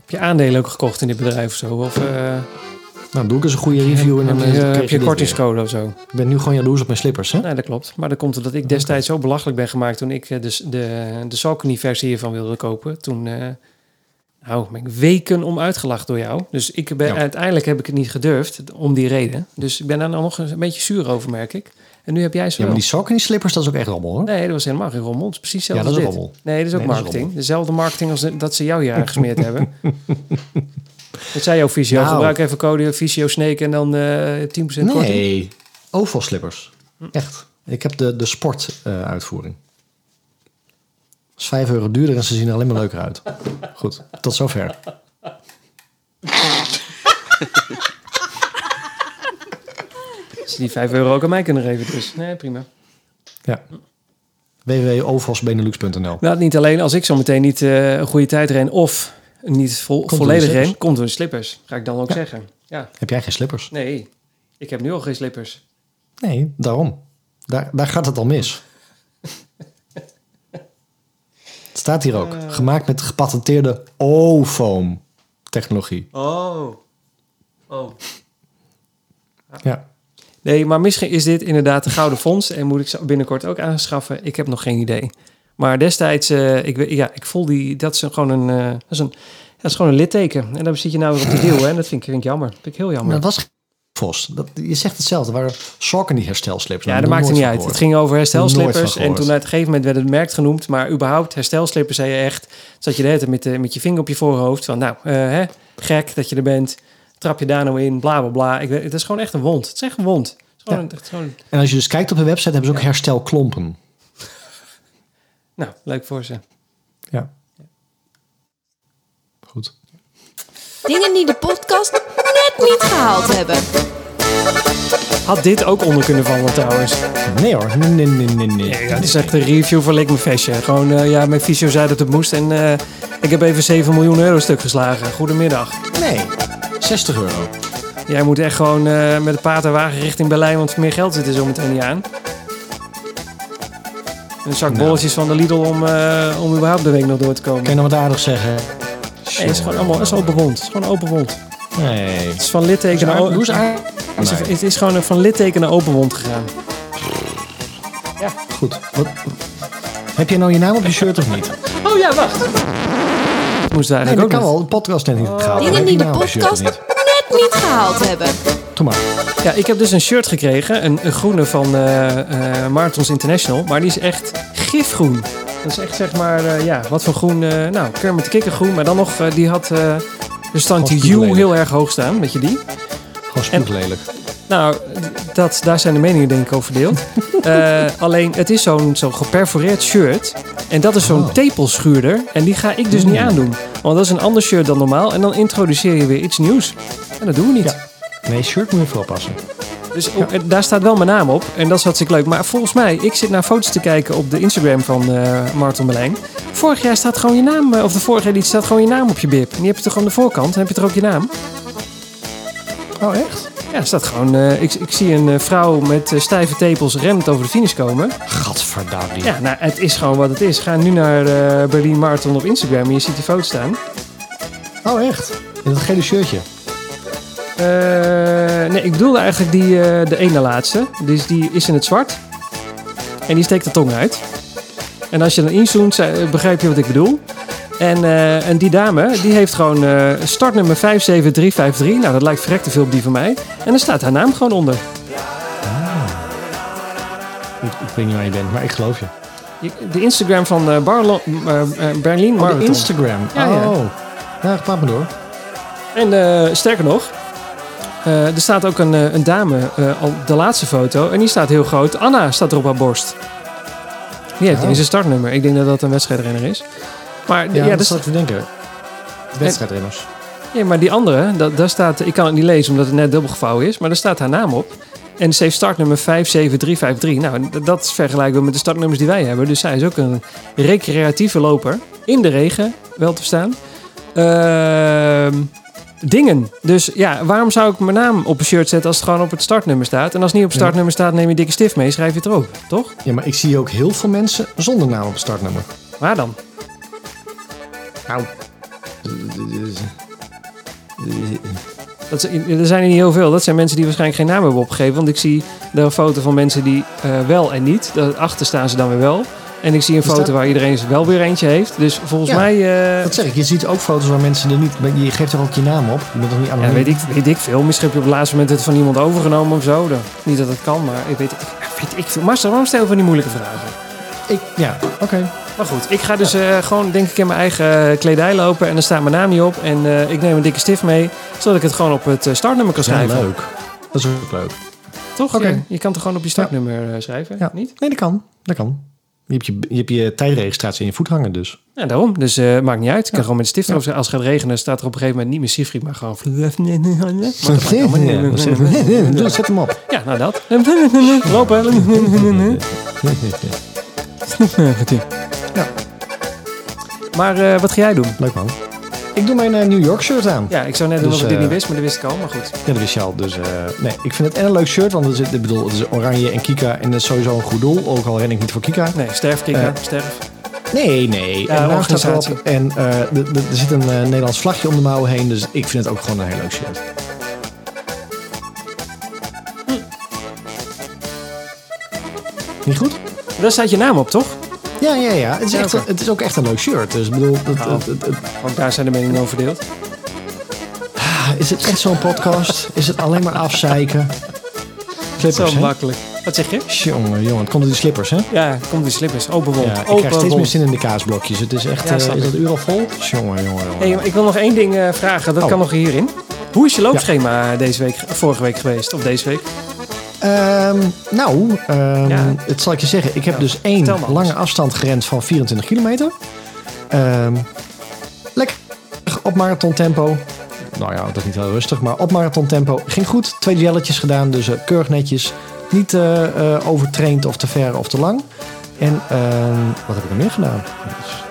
Heb je aandelen ook gekocht in dit bedrijf of zo? Of, eh, Nou, doe ik eens een goede review en dan heb eh, je, krijg heb je kortingscode of zo? Ik ben nu gewoon jaloers op mijn slippers, hè? Nee, dat klopt. Maar dat komt omdat ik destijds zo belachelijk ben gemaakt toen ik eh, de, de, de Saucony-versie hiervan wilde kopen. Toen eh, nou, ben ik weken om uitgelachen door jou. Dus ik ben, Ja. uiteindelijk heb ik het niet gedurfd om die reden. Dus ik ben daar nou nog een beetje zuur over, merk ik. En nu heb jij ze Ja, maar die Saucony slippers, dat is ook echt rommel, hoor. Nee, dat was helemaal geen rommel. Het is precies Ja, hetzelfde dat is rommel. Nee, dat is ook Nee, dat is marketing. Dezelfde marketing als de- dat ze jou hier aangesmeerd hebben. Dat zei jouw visio. Nou. Gebruik even code visio snake en dan eh 10% korting. Nee, oval slippers. Echt. Ik heb de, de sport eh, uitvoering. Dat is 5 euro duurder en ze zien er alleen maar leuker uit. Goed, tot zover. Ze die 5 euro ook aan mij kunnen geven dus. Nee, prima. Ja. www.ovalsbenelux.nl Nou, niet alleen als ik zo meteen niet eh, een goede tijd ren of niet volledig ren, komt door de slippers. Ga ik dan ook zeggen. Ja, Heb jij geen slippers? nee. Ik heb nu al geen slippers. Nee, daarom. Daar, daar gaat het al mis. Het staat hier ook. Gemaakt met gepatenteerde O-foam technologie. Oh. Oh. Ja. Nee, maar misschien is dit inderdaad de gouden fonds en moet ik ze binnenkort ook aanschaffen. Ik heb nog geen idee. Maar destijds, eh, ik, ja, ik voel die, dat is gewoon een, eh, dat is een, dat is gewoon een litteken. En daar zit je nou weer op de deal, hè? En dat vind ik, vind ik jammer. Dat vind ik heel jammer. Maar dat was Vos. Dat, je zegt hetzelfde. Het waren Saucony herstelslips. Ja, dat maakte niet uit. Het ging over herstelslippers. En toen uit een gegeven moment werd het merk genoemd. Maar überhaupt, herstelslippers zei je echt... Zat je de hele tijd met, de, met je vinger op je voorhoofd. Van nou, eh, hè, gek dat je er bent. Trap je daar nou in, bla bla bla. Ik weet, het is gewoon echt een wond. Het is echt een wond. Het is gewoon, Ja. een- het is gewoon En als je dus kijkt op de website, hebben ze ook herstelklompen. nou, leuk voor ze. Ja. Goed. Dingen die de podcast net niet gehaald hebben. Had dit ook onder kunnen vallen trouwens. Nee hoor. Nee, nee, nee, nee. nee. Ja, het is echt een review Leek me Fashion. Gewoon, eh, ja, mijn fysio zei dat het moest. En eh, ik heb even 7 miljoen euro stuk geslagen. Goedemiddag. Nee. 60 euro. Jij moet echt gewoon eh, met een paard en wagen richting Berlijn, want meer geld zit er zo meteen niet aan. En een zak Nou. bolletjes van de Lidl om, eh, om überhaupt de week nog door te komen. Kan je nog wat aardigs zeggen? Nee, het is gewoon allemaal het is open wond. Het is gewoon een open wond. Nee. Het is van litteken naar, Hoe is o- aardig? het is- Nee. het is gewoon van litteken naar open wond gegaan. Goed. Wat, heb je nou je naam op je shirt of niet? Oh ja, wacht. Moest daar Nee, dat ook kan wel. De podcast net niet gehaald. Dingen die de podcast niet? net niet gehaald hebben. Doe maar. Ja, ik heb dus een shirt gekregen. Een, een groene van eh eh Marathons International. Maar die is echt gifgroen. Dat is echt zeg maar, eh, ja, wat voor groen. eh nou, Kermit de Kikkergroen. Maar dan nog, eh, die had eh de standje Gewoon U heel erg hoog staan. Weet je die? Gewoon spuuglelijk. Nou, dat, daar zijn de meningen denk ik over verdeeld. Eh, alleen, het is zo'n zo geperforeerd shirt. En dat is zo'n Oh. tepelschuurder. En die ga ik dus niet aandoen. Want dat is een ander shirt dan normaal. En dan introduceer je weer iets nieuws. En dat doen we niet. Ja. Nee, shirt moet je even oppassen. Dus en daar staat wel mijn naam op. En dat is hartstikke leuk. Maar volgens mij, ik zit naar foto's te kijken op de Instagram van eh Martin Berlijn. Vorig jaar staat gewoon je naam, eh, of de vorige editie staat gewoon je naam op je bib. En die heb je toch aan de voorkant, dan heb je toch ook je naam? Oh, echt? Ja, er staat gewoon, eh, ik, ik zie een eh, vrouw met eh, stijve tepels rennend over de finish komen. Gadverdamme. Ja, nou, het is gewoon wat het is. Ga nu naar eh Berlin Marathon op Instagram en je ziet die foto staan. Oh, echt? In dat gele shirtje. Eh, nee, ik bedoelde eigenlijk die, eh, de ene laatste. Dus die is in het zwart. En die steekt de tong uit. En als je dan inzoomt, begrijp je wat ik bedoel. En, eh, en die dame, die heeft gewoon eh, startnummer 57353. Nou, dat lijkt verrekte veel op die van mij. En dan staat haar naam gewoon onder. Ik, ik weet niet waar je bent, maar ik geloof je. De Instagram van eh, Barlo- Berlin Oh, Marathon. de Instagram. Ja, ja. Oh. Ja, praat maar door. En sterker nog, er staat ook een, een dame op de laatste foto. En die staat heel groot. Anna staat er op haar borst. Die heeft Oh. in zijn startnummer. Ik denk dat dat een wedstrijdrenner is. Maar, Ja, ja, dat dat zat ik te denken. Wedstrijdrenners. ja, maar die andere, dat, daar staat, ik kan het niet lezen omdat het net dubbel gevouwen is. Maar daar staat haar naam op. En ze heeft startnummer 57353. Nou, dat is vergelijkbaar met de startnummers die wij hebben. Dus zij is ook een recreatieve loper. In de regen, wel te verstaan. Ehm, dingen. Dus ja, waarom zou ik mijn naam op een shirt zetten als het gewoon op het startnummer staat? En als het niet op het startnummer staat, neem je dikke stift mee, schrijf je het erop. Toch? Ja, maar ik zie ook heel veel mensen zonder naam op het startnummer. Waar dan? Nou. Dat zijn, er zijn er niet heel veel. Dat zijn mensen die waarschijnlijk geen naam hebben opgegeven. Want ik zie daar een foto van mensen die eh, wel en niet. Daarachter staan ze dan weer wel. En ik zie een Is foto dat- waar iedereen wel weer eentje heeft. Dus volgens Ja, mij... eh, Dat zeg ik. Je ziet ook foto's waar mensen er niet... maar Je geeft er ook je naam op. Je bent toch niet ja, anoniem? weet, ik, weet ik veel. Misschien heb je op het laatste moment het van iemand overgenomen of zo. Dan, niet dat het kan, maar ik weet, ik, weet ik veel. Marcel, waarom stel je van die moeilijke vragen? Ik, ja, oké. Maar goed, ik ga dus eh, gewoon denk ik in mijn eigen eh, kledij lopen. En dan staat mijn naam niet op. En eh, ik neem een dikke stift mee. Zodat ik het gewoon op het startnummer kan Ja, schrijven. leuk. Dat is ook leuk. Toch? Oké. Je, je kan toch gewoon op je startnummer schrijven? Ja. Niet? Nee, dat kan. Dat kan. Je hebt je, je, hebt je tijdregistratie in je voet hangen dus. Ja, daarom. Dus maakt niet uit. Ik kan gewoon met de stift schrijven. Als het gaat regenen, staat er op een gegeven moment niet meer Siegfried, maar gewoon... Doe, Zet hem op. Ja, nou dat. Lopen. Ja. Maar eh, wat ga jij doen? Leuk man. Ik doe mijn eh, New York shirt aan. Ja, ik zou net doen Dus, of ik dit eh, niet wist, maar dat wist ik al. Maar goed. Ja, dat wist je al. Dus nee, ik vind het en een leuk shirt, want het is, ik bedoel, het is oranje en Kika en dat is sowieso een goed doel. Ook al ren ik niet voor Kika. Nee, sterf. Eh, sterf. Nee, nee. Ja, en organisatie. En er zit een Nederlands vlagje om de mouwen heen. Dus ik vind het ook gewoon een heel leuk shirt. Niet goed? Daar staat je naam op, toch? Ja, ja, ja. Het is, echt, het is ook echt een leuk shirt. Dus ik bedoel, het, Nou. het- het- daar zijn de meningen over verdeeld. is het echt zo'n podcast? Is het alleen maar afzeiken? Zo Slippers, hè? makkelijk. Wat zeg je? Jongen, jongen. Het komt door die slippers, hè? Ja, komt die slippers. Open wond. Ja, ik Open krijg steeds meer zin in de kaasblokjes. Het is echt... Ja, eh, is dat uur al vol? Jongen, jongen, jongen. Hey, ik wil nog één ding eh, vragen. Dat Oh. kan nog hierin. Hoe is je loopschema deze week, vorige week geweest? Of deze week? Ehm, nou, ehm, Ja. het zal ik je zeggen. Ik heb Ja, dus één lange afstand gerend van 24 kilometer. Ehm, lekker op marathon tempo. Nou ja, dat is niet heel rustig, maar op marathon tempo. Ging goed. Twee jelletjes gedaan, dus eh, keurig netjes. Niet eh, eh, overtraind of te ver of te lang. En ehm, wat heb ik er meer gedaan? Dus,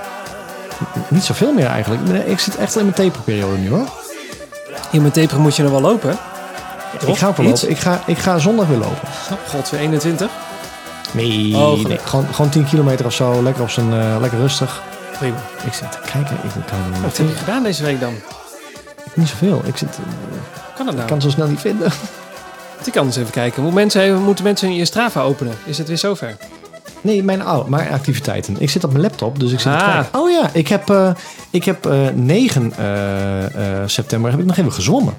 niet zoveel meer eigenlijk. Ik zit echt in mijn taperperiode nu hoor. In mijn taper moet je nog wel lopen. Ik ga ook wel Iets? lopen. Ik ga, ik ga zondag weer lopen. God, weer 21. Nee, Oh, nee. Gewoon, gewoon 10 kilometer of zo. Lekker op zijn, eh, lekker rustig. Prima. Ik zit te kijken. Ik kan het Wat heb je gedaan deze week dan? niet zoveel. Ik zit, eh, Kan dat nou? ik kan het zo snel niet vinden. Ik kan eens even kijken. Moet mensen even, moeten mensen je Strava openen? Is het weer zover? Nee, mijn, oh, mijn activiteiten. Ik zit op mijn laptop, dus ik zit Ah. Oh ja, ik heb, eh, ik heb eh, 9 eh, eh, september heb ik nog even gezwommen.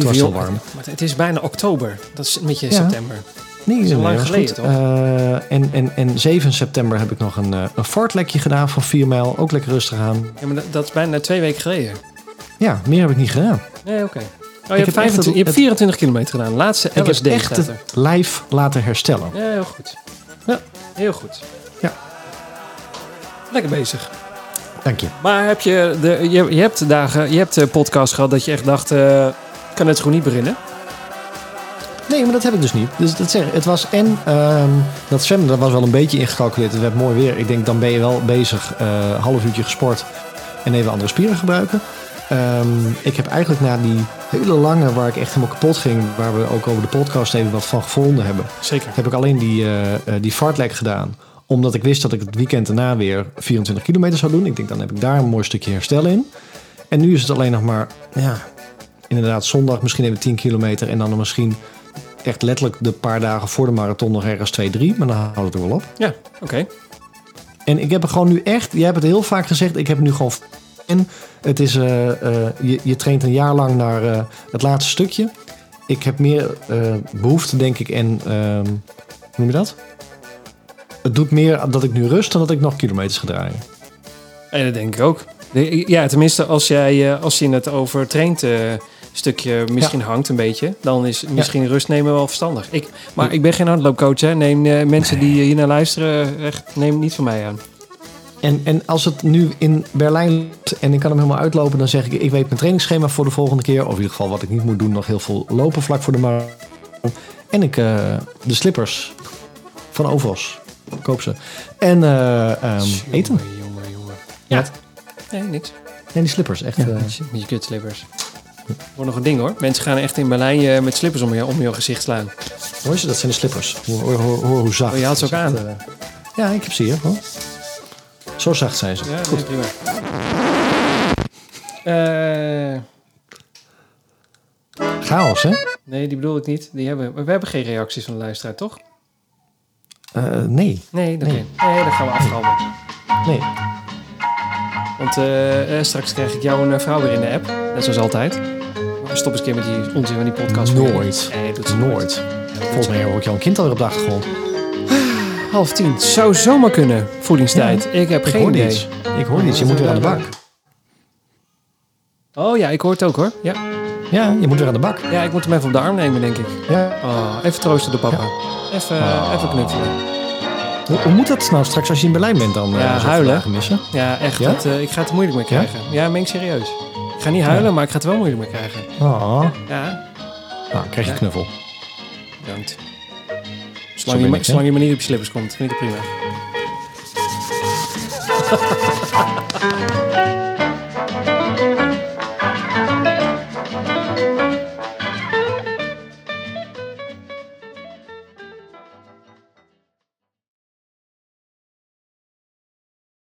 Het was zo jongen, warm. Maar het is bijna oktober. Dat is een beetje Ja. september. Nee, is al nee, lang geleden, toch? Eh, en, en, en 7 september heb ik nog een, eh, een fartlekje gedaan van 4 mijl. Ook lekker rustig aan. Ja, maar dat, dat is bijna twee weken geleden. Ja, meer heb ik niet gedaan. Nee, oké. Oh, je, heb hebt echt 25 het- je hebt 24 kilometer gedaan. Laatste Ik heb LSD echt het lijf laten herstellen. Ja, heel goed. Ja, heel goed. Ja. Lekker bezig. Dank je. Maar heb je, de, je, je hebt dagen, je hebt eh, podcast gehad dat je echt dacht, eh, kan het gewoon niet beginnen. Nee, maar dat heb ik dus niet. Dus dat zeg ik. Het was en ehm, dat zwemmen, dat was wel een beetje ingecalculeerd. Het werd mooi weer. Ik denk, dan ben je wel bezig, eh half uurtje gesport en even andere spieren gebruiken. Ehm, ik heb eigenlijk na die hele lange, waar ik echt helemaal kapot ging, waar we ook over de podcast even wat van gevonden hebben, Zeker. heb ik alleen die, eh, die fartlek gedaan. Omdat ik wist dat ik het weekend daarna weer 24 kilometer zou doen. Ik denk, dan heb ik daar een mooi stukje herstel in. En nu is het alleen nog maar, ja, inderdaad zondag misschien even 10 kilometer. En dan misschien echt letterlijk de paar dagen voor de marathon nog ergens 2, 3. Maar dan houdt het er wel op. Ja, oké. En ik heb er gewoon nu echt, jij hebt het heel vaak gezegd, ik heb nu gewoon in. Het is, eh, eh, je, je traint een jaar lang naar eh, het laatste stukje. Ik heb meer eh, behoefte, denk ik, en ehm, hoe noem je dat? Het doet meer dat ik nu rust dan dat ik nog kilometers ga draaien. En dat denk ik ook. Ja, tenminste, als, jij, als je het over traint stukje misschien hangt een beetje, dan is misschien rust nemen wel verstandig. Ik, maar ik ben geen hardloopcoach, hè. Neem eh, mensen die hier naar luisteren, echt, neem niet van mij aan. En, en als het nu in Berlijn loopt en ik kan hem helemaal uitlopen, dan zeg ik: ik weet mijn trainingsschema voor de volgende keer. Of in ieder geval wat ik niet moet doen, nog heel veel lopen vlak voor de marathon. En ik eh, de slippers van Ovos. Koop ze. En eh, ehm, eten. Jongen, jongen, jongen. Ja. Nee, niks. Nee, die slippers. Echt. Ja, eh, je kutslippers. Wordt nog een ding hoor. Mensen gaan echt in Berlijn eh, met slippers om je, om je gezicht slaan. hoor je ze? Dat zijn de slippers. Hoor, hoor, hoor, hoor hoe zacht. Oh, je had ze ook Dat aan? ja, ik heb ze hier. Hoor. Zo zacht zijn ze. Ja, Goed. nee, prima. Eh, chaos, hè? Nee, die bedoel ik niet. Die hebben, we hebben geen reacties van de luisteraar, toch? Eh, nee, Nee, oké. Nee. Nee. dan gaan we afronden. nee. Want straks krijg ik jou een vrouw weer in de app. Net zoals altijd. Stop eens een keer met die onzin van die podcast. Nooit. Nee, doet ze Nooit. Volgens mij hoor ik jou een kind alweer op de achtergrond. Half tien. Zou zomaar kunnen. Voedingstijd. Ik heb Ik geen hoorde idee. Ik hoorde iets. Je moet weer aan de bak. Oh ja, ik hoor het ook hoor. Ja, Ja, je moet weer aan de bak. ja ik moet hem even op de arm nemen, denk ik. Ja. Oh, even troosten de papa. Even, Oh. even knuffelen. Hoe, hoe moet dat nou straks als je in Berlijn bent dan? eh, Ja, zoveel huilen. missen? Ja, echt. Ja? Dat, eh, ik ga het er moeilijk mee Ja? krijgen. Ja, meen ik serieus. Ik ga niet huilen, maar ik ga het wel moeilijk mee krijgen. Oh. Ja, Nou, krijg je Ja. knuffel. bedankt. Zo Zolang je, ik, zolang je maar niet op je slippers komt, vind ik het prima.